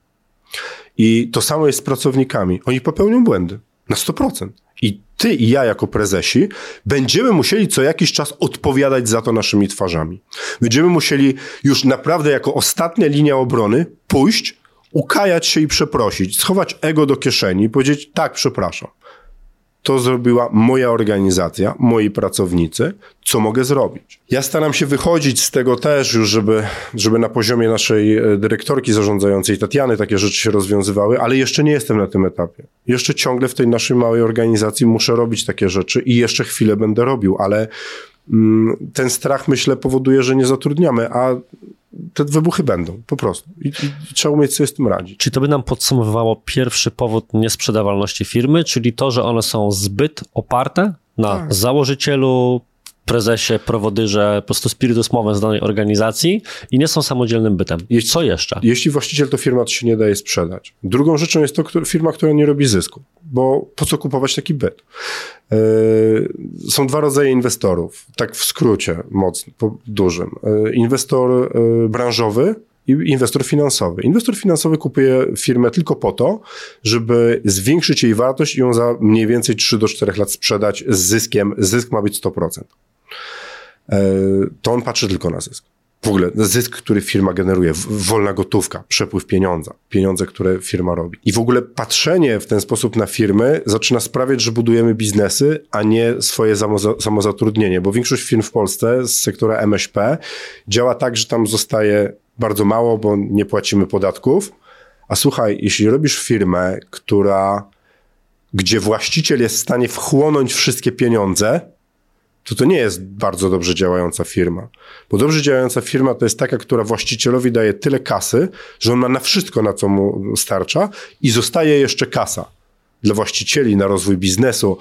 I to samo jest z pracownikami. Oni popełnią błędy. Na 100%. I ty i ja jako prezesi będziemy musieli co jakiś czas odpowiadać za to naszymi twarzami. Będziemy musieli już naprawdę jako ostatnia linia obrony pójść, ukajać się i przeprosić, schować ego do kieszeni i powiedzieć tak, przepraszam to zrobiła moja organizacja, moi pracownicy, co mogę zrobić. Ja staram się wychodzić z tego też już, żeby, żeby na poziomie naszej e, dyrektorki zarządzającej Tatiany takie rzeczy się rozwiązywały, ale jeszcze nie jestem na tym etapie. Jeszcze ciągle w tej naszej małej organizacji muszę robić takie rzeczy i jeszcze chwilę będę robił, ale mm, ten strach myślę powoduje, że nie zatrudniamy, a te wybuchy będą, po prostu. I, I, trzeba umieć sobie z tym radzić. Czyli to by nam podsumowywało pierwszy powód niesprzedawalności firmy, czyli to, że one są zbyt oparte na tak. założycielu, prezesie, prowodyrze, po prostu spiritus movem z danej organizacji i nie są samodzielnym bytem. Jeśli, Co jeszcze? Jeśli właściciel to firma, to się nie daje sprzedać. Drugą rzeczą jest to firma, która nie robi zysku, bo po co kupować taki byt? Yy, są dwa rodzaje inwestorów, tak w skrócie mocno, dużym. Yy, inwestor yy, branżowy i inwestor finansowy. Inwestor finansowy kupuje firmę tylko po to, żeby zwiększyć jej wartość i ją za mniej więcej 3 do 4 lat sprzedać z zyskiem. Zysk ma być 100%. E, to on patrzy tylko na zysk. W ogóle zysk, który firma generuje, wolna gotówka, przepływ pieniądza, pieniądze, które firma robi. I w ogóle patrzenie w ten sposób na firmy zaczyna sprawiać, że budujemy biznesy, a nie swoje samozatrudnienie, bo większość firm w Polsce z sektora MŚP działa tak, że tam zostaje bardzo mało, bo nie płacimy podatków. A słuchaj, jeśli robisz firmę, która, gdzie właściciel jest w stanie wchłonąć wszystkie pieniądze, to to nie jest bardzo dobrze działająca firma. Bo dobrze działająca firma to jest taka, która właścicielowi daje tyle kasy, że on ma na wszystko, na co mu starcza i zostaje jeszcze kasa dla właścicieli na rozwój biznesu.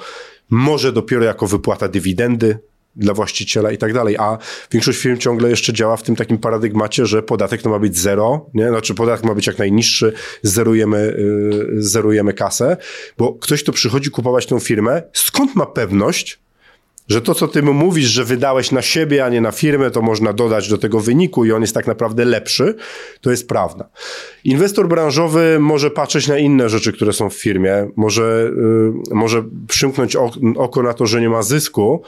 Może dopiero jako wypłata dywidendy dla właściciela i tak dalej. A większość firm ciągle jeszcze działa w tym takim paradygmacie, że podatek to ma być zero, nie? Znaczy podatek ma być jak najniższy, zerujemy, yy, zerujemy kasę, bo ktoś, kto przychodzi kupować tą firmę, skąd ma pewność, że to, co ty mu mówisz, że wydałeś na siebie, a nie na firmę, to można dodać do tego wyniku i on jest tak naprawdę lepszy, to jest prawda. Inwestor branżowy może patrzeć na inne rzeczy, które są w firmie, może, yy, może przymknąć oko na to, że nie ma zysku,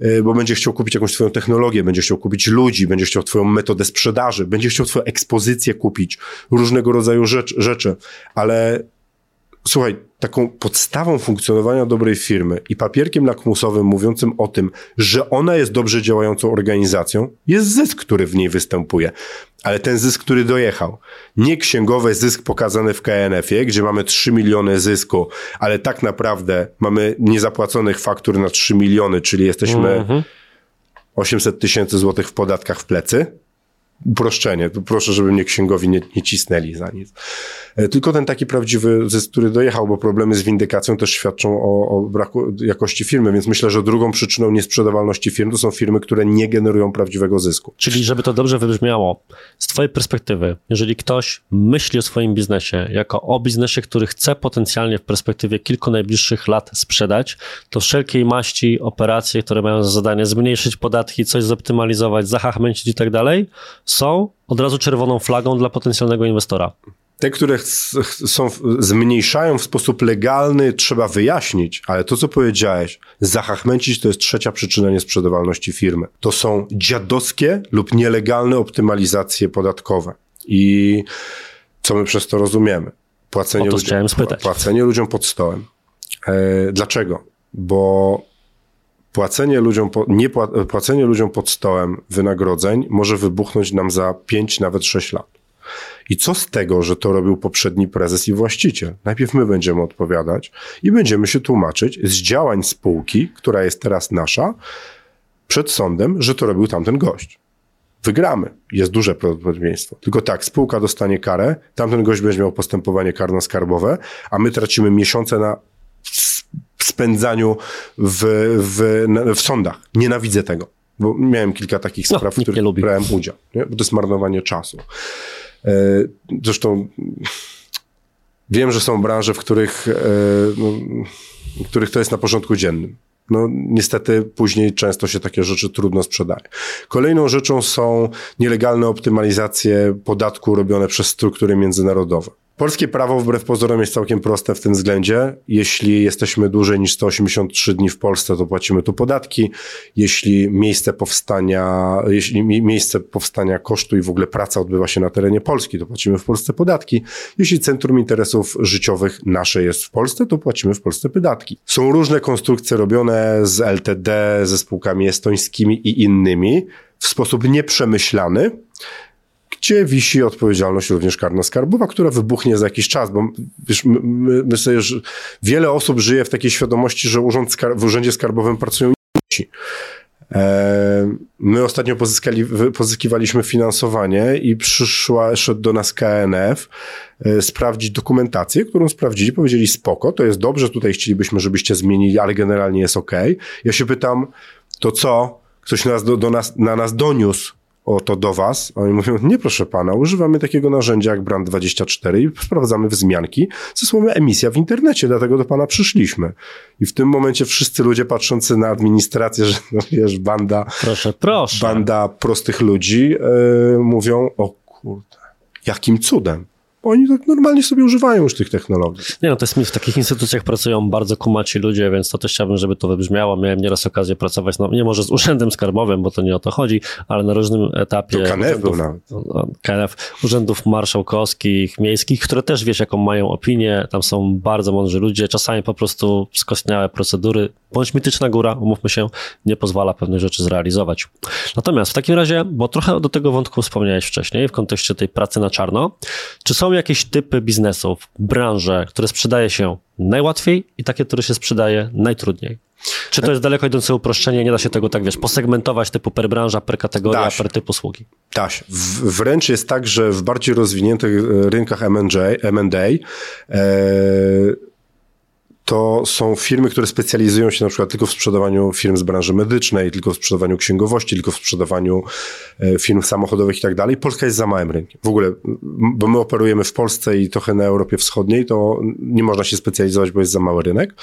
yy, bo będzie chciał kupić jakąś twoją technologię, będzie chciał kupić ludzi, będzie chciał twoją metodę sprzedaży, będzie chciał twoją ekspozycję kupić, różnego rodzaju rzecz, rzeczy, ale słuchaj, taką podstawą funkcjonowania dobrej firmy i papierkiem lakmusowym mówiącym o tym, że ona jest dobrze działającą organizacją, jest zysk, który w niej występuje. Ale ten zysk, który dojechał, nie księgowy zysk pokazany w KNF-ie, gdzie mamy 3 miliony zysku, ale tak naprawdę mamy niezapłaconych faktur na 3 miliony, czyli jesteśmy mm 800 tysięcy złotych w podatkach w plecy uproszczenie. Proszę, żeby mnie księgowi nie, nie cisnęli za nic. E, tylko ten taki prawdziwy zysk, który dojechał, bo problemy z windykacją też świadczą o, o braku jakości firmy, więc myślę, że drugą przyczyną niesprzedawalności firm to są firmy, które nie generują prawdziwego zysku. Czyli, żeby to dobrze wybrzmiało, z Twojej perspektywy, jeżeli ktoś myśli o swoim biznesie jako o biznesie, który chce potencjalnie w perspektywie kilku najbliższych lat sprzedać, to wszelkiej maści operacje, które mają za zadanie zmniejszyć podatki, coś zoptymalizować, zahachmęcić i tak dalej, są od razu czerwoną flagą dla potencjalnego inwestora. Te, które są, zmniejszają w sposób legalny, trzeba wyjaśnić, ale to, co powiedziałeś, zahachmęcić to jest trzecia przyczyna niesprzedawalności firmy. To są dziadowskie lub nielegalne optymalizacje podatkowe. I co my przez to rozumiemy? Płacenie, ludziom, płacenie ludziom pod stołem. E, dlaczego? Bo płacenie ludziom, nie płacenie ludziom pod stołem wynagrodzeń może wybuchnąć nam za 5, nawet 6 lat. I co z tego, że to robił poprzedni prezes i właściciel? Najpierw my będziemy odpowiadać i będziemy się tłumaczyć z działań spółki, która jest teraz nasza, przed sądem, że to robił tamten gość. wygramy. Jest duże prawdopodobieństwo. Tylko tak, spółka dostanie karę, tamten gość będzie miał postępowanie karno-skarbowe, a my tracimy miesiące na spędzaniu w, w, w sądach. Nienawidzę tego, bo miałem kilka takich No, spraw, w nikt nie których lubi. brałem udział, nie? bo to jest marnowanie czasu. E, Zresztą wiem, że są branże, w których, e, no, w których to jest na porządku dziennym. No, niestety później często się takie rzeczy trudno sprzedaje. Kolejną rzeczą są nielegalne optymalizacje podatku robione przez struktury międzynarodowe. Polskie prawo wbrew pozorom jest całkiem proste w tym względzie. Jeśli jesteśmy dłużej niż 183 dni w Polsce, to płacimy tu podatki. Jeśli miejsce powstania, jeśli mi- miejsce powstania kosztu i w ogóle praca odbywa się na terenie Polski, to płacimy w Polsce podatki. Jeśli centrum interesów życiowych nasze jest w Polsce, to płacimy w Polsce podatki. Są różne konstrukcje robione z LTD, ze spółkami estońskimi i innymi w sposób nieprzemyślany gdzie wisi odpowiedzialność również karno-skarbowa, która wybuchnie za jakiś czas, bo wiesz, my, my, że wiele osób żyje w takiej świadomości, że urząd skar- w urzędzie skarbowym pracują ci. E, My ostatnio pozyskali, pozyskiwaliśmy finansowanie i przyszła, szedł do nas KNF e, sprawdzić dokumentację, którą sprawdzili, powiedzieli spoko, to jest dobrze, tutaj chcielibyśmy, żebyście zmienili, ale generalnie jest ok. Ja się pytam, to co? Ktoś nas do, do nas, na nas doniósł o to do was. A Oni mówią, nie proszę pana, używamy takiego narzędzia jak Brand24 i sprawdzamy wzmianki ze słowem emisja w internecie, dlatego do pana przyszliśmy. I w tym momencie wszyscy ludzie patrzący na administrację, [laughs] że no wiesz, banda, Proszę, proszę. banda prostych ludzi yy, mówią, o kurde, jakim cudem. Bo Oni tak normalnie sobie używają już tych technologii. Nie no, to jest mi, w takich instytucjach pracują bardzo kumaci ludzie, więc to też chciałbym, żeby to wybrzmiało. Miałem nieraz okazję pracować, no nie może z urzędem skarbowym, bo to nie o to chodzi, ale na różnym etapie To KNF urzędów, nawet. KNF, urzędów marszałkowskich, miejskich, które też wiesz, jaką mają opinię, tam są bardzo mądrzy ludzie, czasami po prostu skostniałe procedury, bądź mityczna góra, umówmy się, nie pozwala pewnych rzeczy zrealizować. Natomiast w takim razie, bo trochę do tego wątku wspomniałeś wcześniej, w kontekście tej pracy na czarno, czy są jakieś typy biznesów, branże, które sprzedaje się najłatwiej i takie, które się sprzedaje najtrudniej? Czy to jest daleko idące uproszczenie, nie da się tego tak, wiesz, posegmentować typu per branża, per kategoria, per typ usługi? W, wręcz jest tak, że w bardziej rozwiniętych e, rynkach M&A e, to są firmy, które specjalizują się na przykład tylko w sprzedawaniu firm z branży medycznej, tylko w sprzedawaniu księgowości, tylko w sprzedawaniu e, firm samochodowych i tak dalej. Polska jest za małym rynkiem. W ogóle, bo my operujemy w Polsce i trochę na Europie Wschodniej, to nie można się specjalizować, bo jest za mały rynek.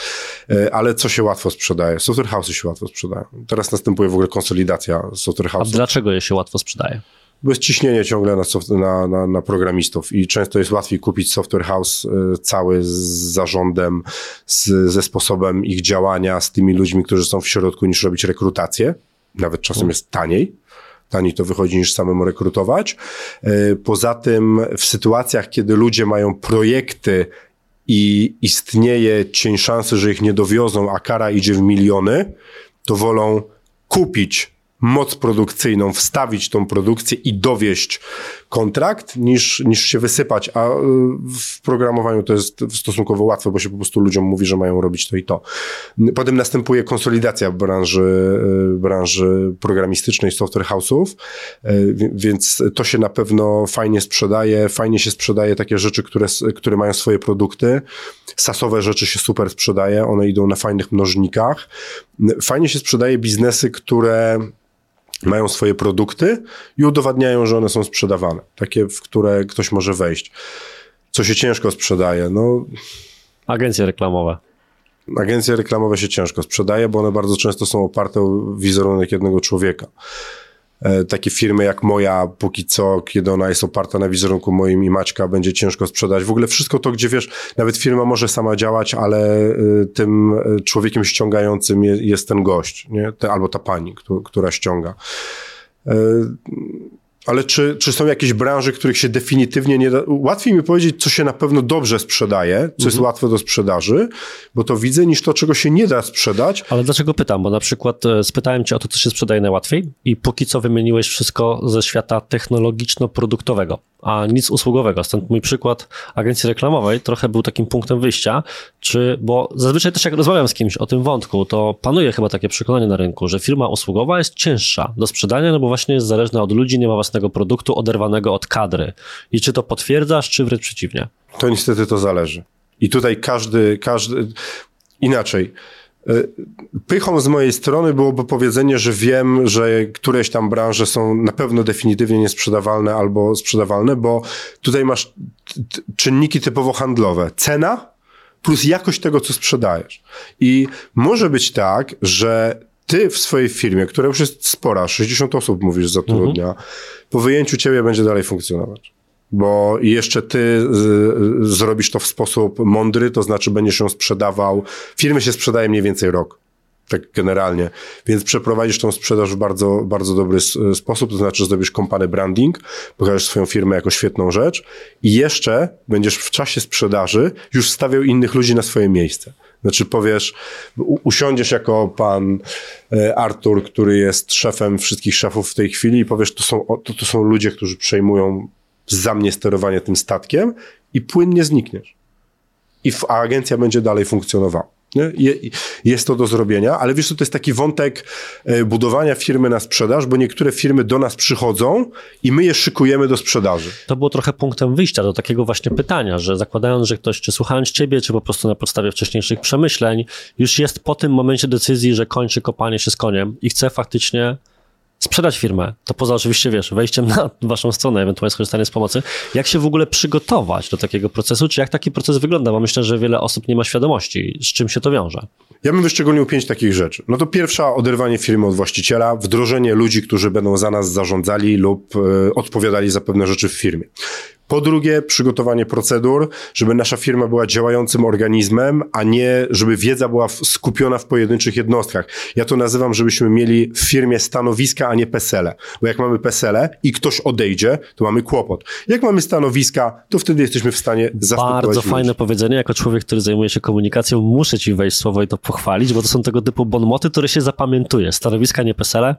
E, Ale co się łatwo sprzedaje? Software house'y się łatwo sprzedają. Teraz następuje w ogóle konsolidacja software A house'ów. dlaczego je się łatwo sprzedaje? Bo jest ciśnienie ciągle na, soft, na, na, na programistów i często jest łatwiej kupić software house y, cały z zarządem, z, ze sposobem ich działania, z tymi ludźmi, którzy są w środku, niż robić rekrutację. Nawet czasem jest taniej. Taniej to wychodzi niż samemu rekrutować. Y, Poza tym w sytuacjach, kiedy ludzie mają projekty i istnieje cień szansy, że ich nie dowiozą, a kara idzie w miliony, to wolą kupić moc produkcyjną, wstawić tą produkcję i dowieść kontrakt, niż, niż się wysypać. A y, w programowaniu to jest stosunkowo łatwe, bo się po prostu ludziom mówi, że mają robić to i to. Potem następuje konsolidacja branży, y, branży programistycznej, software house'ów, y, wi- więc to się na pewno fajnie sprzedaje. Fajnie się sprzedaje takie rzeczy, które, które mają swoje produkty. Sasowe rzeczy się super sprzedaje, one idą na fajnych mnożnikach. Fajnie się sprzedaje biznesy, które mają swoje produkty i udowadniają, że one są sprzedawane. Takie, w które ktoś może wejść. Co się ciężko sprzedaje? No, Agencje reklamowe. agencje reklamowe się ciężko sprzedaje, bo one bardzo często są oparte o wizerunek jednego człowieka. E, Takie firmy jak moja, póki co, kiedy ona jest oparta na wizerunku moim i Maćka, będzie ciężko sprzedać. W ogóle wszystko to, gdzie wiesz, nawet firma może sama działać, ale y, tym y, człowiekiem ściągającym je- jest ten gość, nie? Albo ta pani, któ- która ściąga. Ale czy, czy są jakieś branże, których się definitywnie nie da... Łatwiej mi powiedzieć, co się na pewno dobrze sprzedaje, co jest łatwe do sprzedaży, bo to widzę, niż to, czego się nie da sprzedać. Ale dlaczego pytam? Bo na przykład e, spytałem cię o to, co się sprzedaje najłatwiej i póki co wymieniłeś wszystko ze świata technologiczno-produktowego. A nic usługowego. Stąd mój przykład agencji reklamowej trochę był takim punktem wyjścia, czy, bo zazwyczaj też jak rozmawiam z kimś o tym wątku, to panuje chyba takie przekonanie na rynku, że firma usługowa jest cięższa do sprzedania, no bo właśnie jest zależna od ludzi, nie ma własnego produktu oderwanego od kadry. I czy to potwierdzasz, czy wręcz przeciwnie? To niestety to zależy. I tutaj każdy, każdy, inaczej. E, pychą z mojej strony byłoby powiedzenie, że wiem, że któreś tam branże są na pewno definitywnie niesprzedawalne albo sprzedawalne, bo tutaj masz czynniki typowo handlowe. Cena plus jakość tego, co sprzedajesz. I może być tak, że ty w swojej firmie, która już jest spora, 60 osób mówisz zatrudnia, mhm. po wyjęciu ciebie będzie dalej funkcjonować bo jeszcze ty zrobisz to w sposób mądry, to znaczy będziesz ją sprzedawał. Firmy się sprzedaje mniej więcej rok. Tak generalnie. Więc przeprowadzisz tą sprzedaż w bardzo, bardzo dobry sposób, to znaczy zrobisz kompany branding, pokażesz swoją firmę jako świetną rzecz i jeszcze będziesz w czasie sprzedaży już stawiał innych ludzi na swoje miejsce. Znaczy powiesz, usiądziesz jako pan Artur, który jest szefem wszystkich szefów w tej chwili i powiesz, to są, to, to są ludzie, którzy przejmują za mnie sterowanie tym statkiem i płynnie znikniesz. I a agencja będzie dalej funkcjonowała. Jest to do zrobienia, ale wiesz, to jest taki wątek e, budowania firmy na sprzedaż, bo niektóre firmy do nas przychodzą i my je szykujemy do sprzedaży. To było trochę punktem wyjścia do takiego właśnie pytania, że zakładając, że ktoś, czy słuchając ciebie, czy po prostu na podstawie wcześniejszych przemyśleń, już jest po tym momencie decyzji, że kończy kopanie się z koniem i chce faktycznie sprzedać firmę, to poza oczywiście, wiesz, wejściem na waszą stronę, ewentualnie skorzystanie z pomocy, jak się w ogóle przygotować do takiego procesu, czy jak taki proces wygląda, bo myślę, że wiele osób nie ma świadomości, z czym się to wiąże. Ja bym wyszczególnił pięć takich rzeczy. No to pierwsza, oderwanie firmy od właściciela, wdrożenie ludzi, którzy będą za nas zarządzali lub y, odpowiadali za pewne rzeczy w firmie. Po drugie, przygotowanie procedur, żeby nasza firma była działającym organizmem, a nie żeby wiedza była skupiona w pojedynczych jednostkach. Ja to nazywam, żebyśmy mieli w firmie stanowiska, a nie pesele. Bo jak mamy pesele i ktoś odejdzie, to mamy kłopot. Jak mamy stanowiska, to wtedy jesteśmy w stanie zastąpić. Bardzo ludzi. fajne powiedzenie. Jako człowiek, który zajmuje się komunikacją, muszę ci wejść słowo i to pochwalić, bo to są tego typu bonmoty, które się zapamiętuje. Stanowiska, nie pesele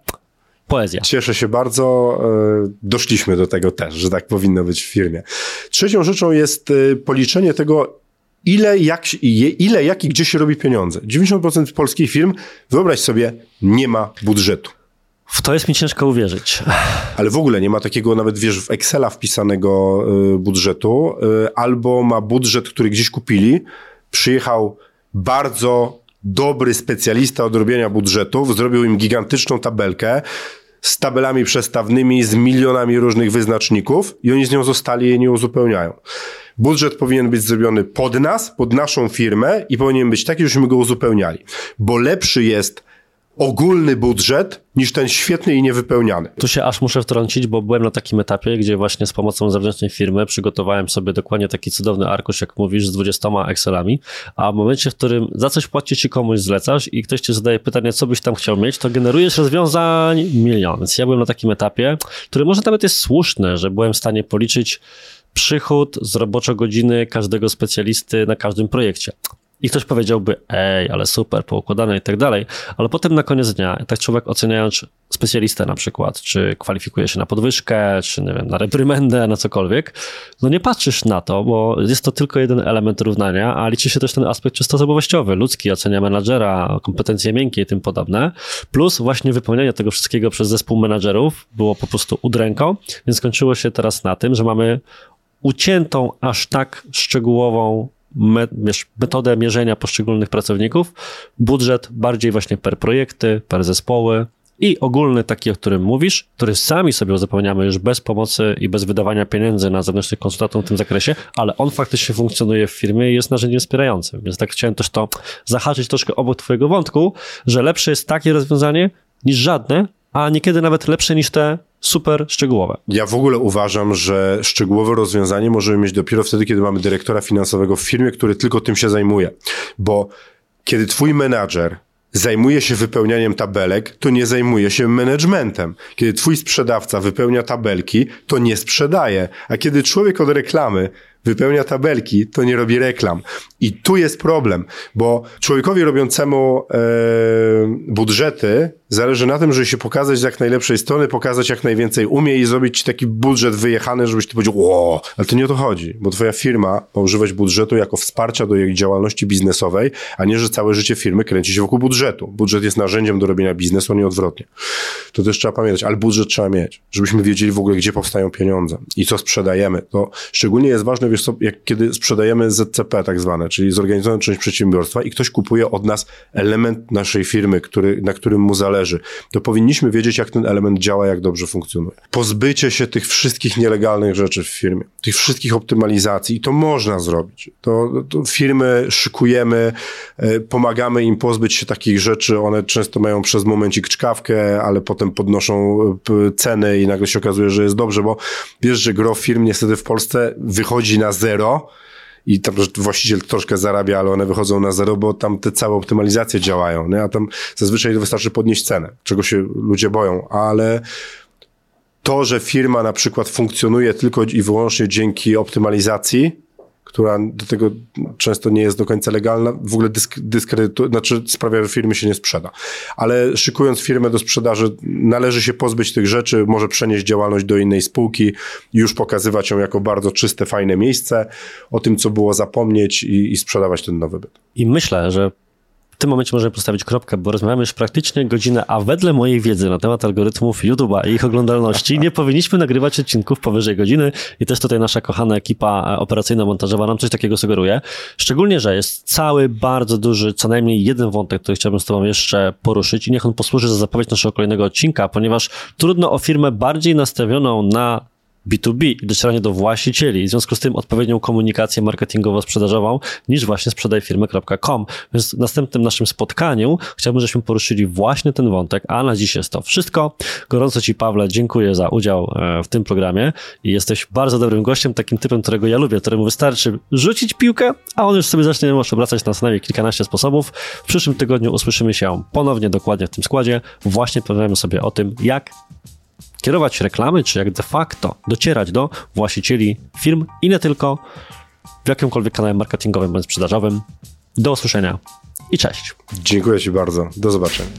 poezja. Cieszę się bardzo. E, doszliśmy do tego też, że tak powinno być w firmie. Trzecią rzeczą jest e, policzenie tego, ile, jak, ile, jak i gdzie się robi pieniądze. 90% polskich firm, wyobraź sobie, nie ma budżetu. W to jest mi ciężko uwierzyć. Ale w ogóle nie ma takiego nawet, wiesz, w Excela wpisanego e, budżetu, albo ma budżet, który gdzieś kupili, przyjechał bardzo dobry specjalista od robienia budżetów, zrobił im gigantyczną tabelkę, z tabelami przestawnymi, z milionami różnych wyznaczników i oni z nią zostali i nie uzupełniają. Budżet powinien być zrobiony pod nas, pod naszą firmę i powinien być taki, żebyśmy go uzupełniali. Bo lepszy jest ogólny budżet niż ten świetny i niewypełniany. Tu się aż muszę wtrącić, bo byłem na takim etapie, gdzie właśnie z pomocą zewnętrznej firmy przygotowałem sobie dokładnie taki cudowny arkusz, jak mówisz, z 20 Excelami, a w momencie, w którym za coś płacisz ci komuś zlecasz i ktoś ci zadaje pytanie, co byś tam chciał mieć, to generujesz rozwiązań milion. Więc ja byłem na takim etapie, który może nawet jest słuszny, że byłem w stanie policzyć przychód z roboczo godziny każdego specjalisty na każdym projekcie. I ktoś powiedziałby, ej, ale super, poukładane i tak dalej, ale potem na koniec dnia, tak człowiek oceniając specjalistę na przykład, czy kwalifikuje się na podwyżkę, czy nie wiem, na reprymendę, na cokolwiek, no nie patrzysz na to, bo jest to tylko jeden element równania, a liczy się też ten aspekt czysto osobowościowy, ludzki, ocenia menadżera, kompetencje miękkie i tym podobne, plus właśnie wypełnianie tego wszystkiego przez zespół menadżerów było po prostu udręką, więc skończyło się teraz na tym, że mamy uciętą aż tak szczegółową metodę mierzenia poszczególnych pracowników, budżet bardziej właśnie per projekty, per zespoły i ogólny taki, o którym mówisz, który sami sobie uzupełniamy już bez pomocy i bez wydawania pieniędzy na zewnętrznych konsultantów w tym zakresie, ale on faktycznie funkcjonuje w firmie i jest narzędziem wspierającym. Więc tak chciałem też to zahaczyć troszkę obok twojego wątku, że lepsze jest takie rozwiązanie niż żadne, a niekiedy nawet lepsze niż te super szczegółowe. Ja w ogóle uważam, że szczegółowe rozwiązanie możemy mieć dopiero wtedy, kiedy mamy dyrektora finansowego w firmie, który tylko tym się zajmuje. Bo kiedy twój menadżer zajmuje się wypełnianiem tabelek, to nie zajmuje się managementem. Kiedy twój sprzedawca wypełnia tabelki, to nie sprzedaje. A kiedy człowiek od reklamy wypełnia tabelki, to nie robi reklam. I tu jest problem, bo człowiekowi robiącemu e, budżety zależy na tym, żeby się pokazać z jak najlepszej strony, pokazać jak najwięcej umie i zrobić ci taki budżet wyjechany, żebyś ty powiedział, o, ale to nie o to chodzi, bo twoja firma ma używać budżetu jako wsparcia do jej działalności biznesowej, a nie, że całe życie firmy kręci się wokół budżetu. Budżet jest narzędziem do robienia biznesu, a nie odwrotnie. To też trzeba pamiętać, ale budżet trzeba mieć, żebyśmy wiedzieli w ogóle, gdzie powstają pieniądze i co sprzedajemy. To szczególnie jest ważne, wiesz co, jak kiedy sprzedajemy ZCP tak zwane, czyli zorganizowaną część przedsiębiorstwa i ktoś kupuje od nas element naszej firmy, który, na którym mu zależy, to powinniśmy wiedzieć, jak ten element działa, jak dobrze funkcjonuje. Pozbycie się tych wszystkich nielegalnych rzeczy w firmie, tych wszystkich optymalizacji i to można zrobić. To, to firmy szykujemy, e, pomagamy im pozbyć się takich rzeczy, one często mają przez momencik czkawkę, ale potem podnoszą e, ceny i nagle się okazuje, że jest dobrze, bo wiesz, że gro firm niestety w Polsce wychodzi na zero, i tam właściciel troszkę zarabia, ale one wychodzą na zero, bo tam te całe optymalizacje działają, nie? a tam zazwyczaj wystarczy podnieść cenę, czego się ludzie boją, ale to, że firma na przykład funkcjonuje tylko i wyłącznie dzięki optymalizacji, która do tego często nie jest do końca legalna, w ogóle dysk, dyskredytuje, znaczy sprawia, że firmy się nie sprzeda. Ale szykując firmę do sprzedaży, należy się pozbyć tych rzeczy, może przenieść działalność do innej spółki, już pokazywać ją jako bardzo czyste, fajne miejsce, o tym, co było zapomnieć i, i sprzedawać ten nowy byt. I myślę, że tym momencie możemy postawić kropkę, bo rozmawiamy już praktycznie godzinę, a wedle mojej wiedzy na temat algorytmów YouTube'a i ich oglądalności nie powinniśmy nagrywać odcinków powyżej godziny i też tutaj nasza kochana ekipa operacyjno-montażowa nam coś takiego sugeruje. Szczególnie, że jest cały bardzo duży, co najmniej jeden wątek, który chciałbym z Tobą jeszcze poruszyć i niech on posłuży za zapowiedź naszego kolejnego odcinka, ponieważ trudno o firmę bardziej nastawioną na B2B i docieranie do właścicieli, w związku z tym odpowiednią komunikację marketingowo-sprzedażową niż właśnie sprzedajfirmy.com. Więc w następnym naszym spotkaniu chciałbym, żebyśmy poruszyli właśnie ten wątek, a na dziś jest to wszystko. Gorąco Ci, Pawle, dziękuję za udział e, w tym programie i jesteś bardzo dobrym gościem, takim typem, którego ja lubię, któremu wystarczy rzucić piłkę, a on już sobie zacznie może obracać na co najmniej kilkanaście sposobów. W przyszłym tygodniu usłyszymy się ponownie dokładnie w tym składzie. Właśnie porozmawiamy sobie o tym, jak kierować reklamy, czy jak de facto docierać do właścicieli firm i nie tylko w jakimkolwiek kanale marketingowym bądź sprzedażowym. Do usłyszenia i cześć. Dziękuję Ci bardzo. Do zobaczenia.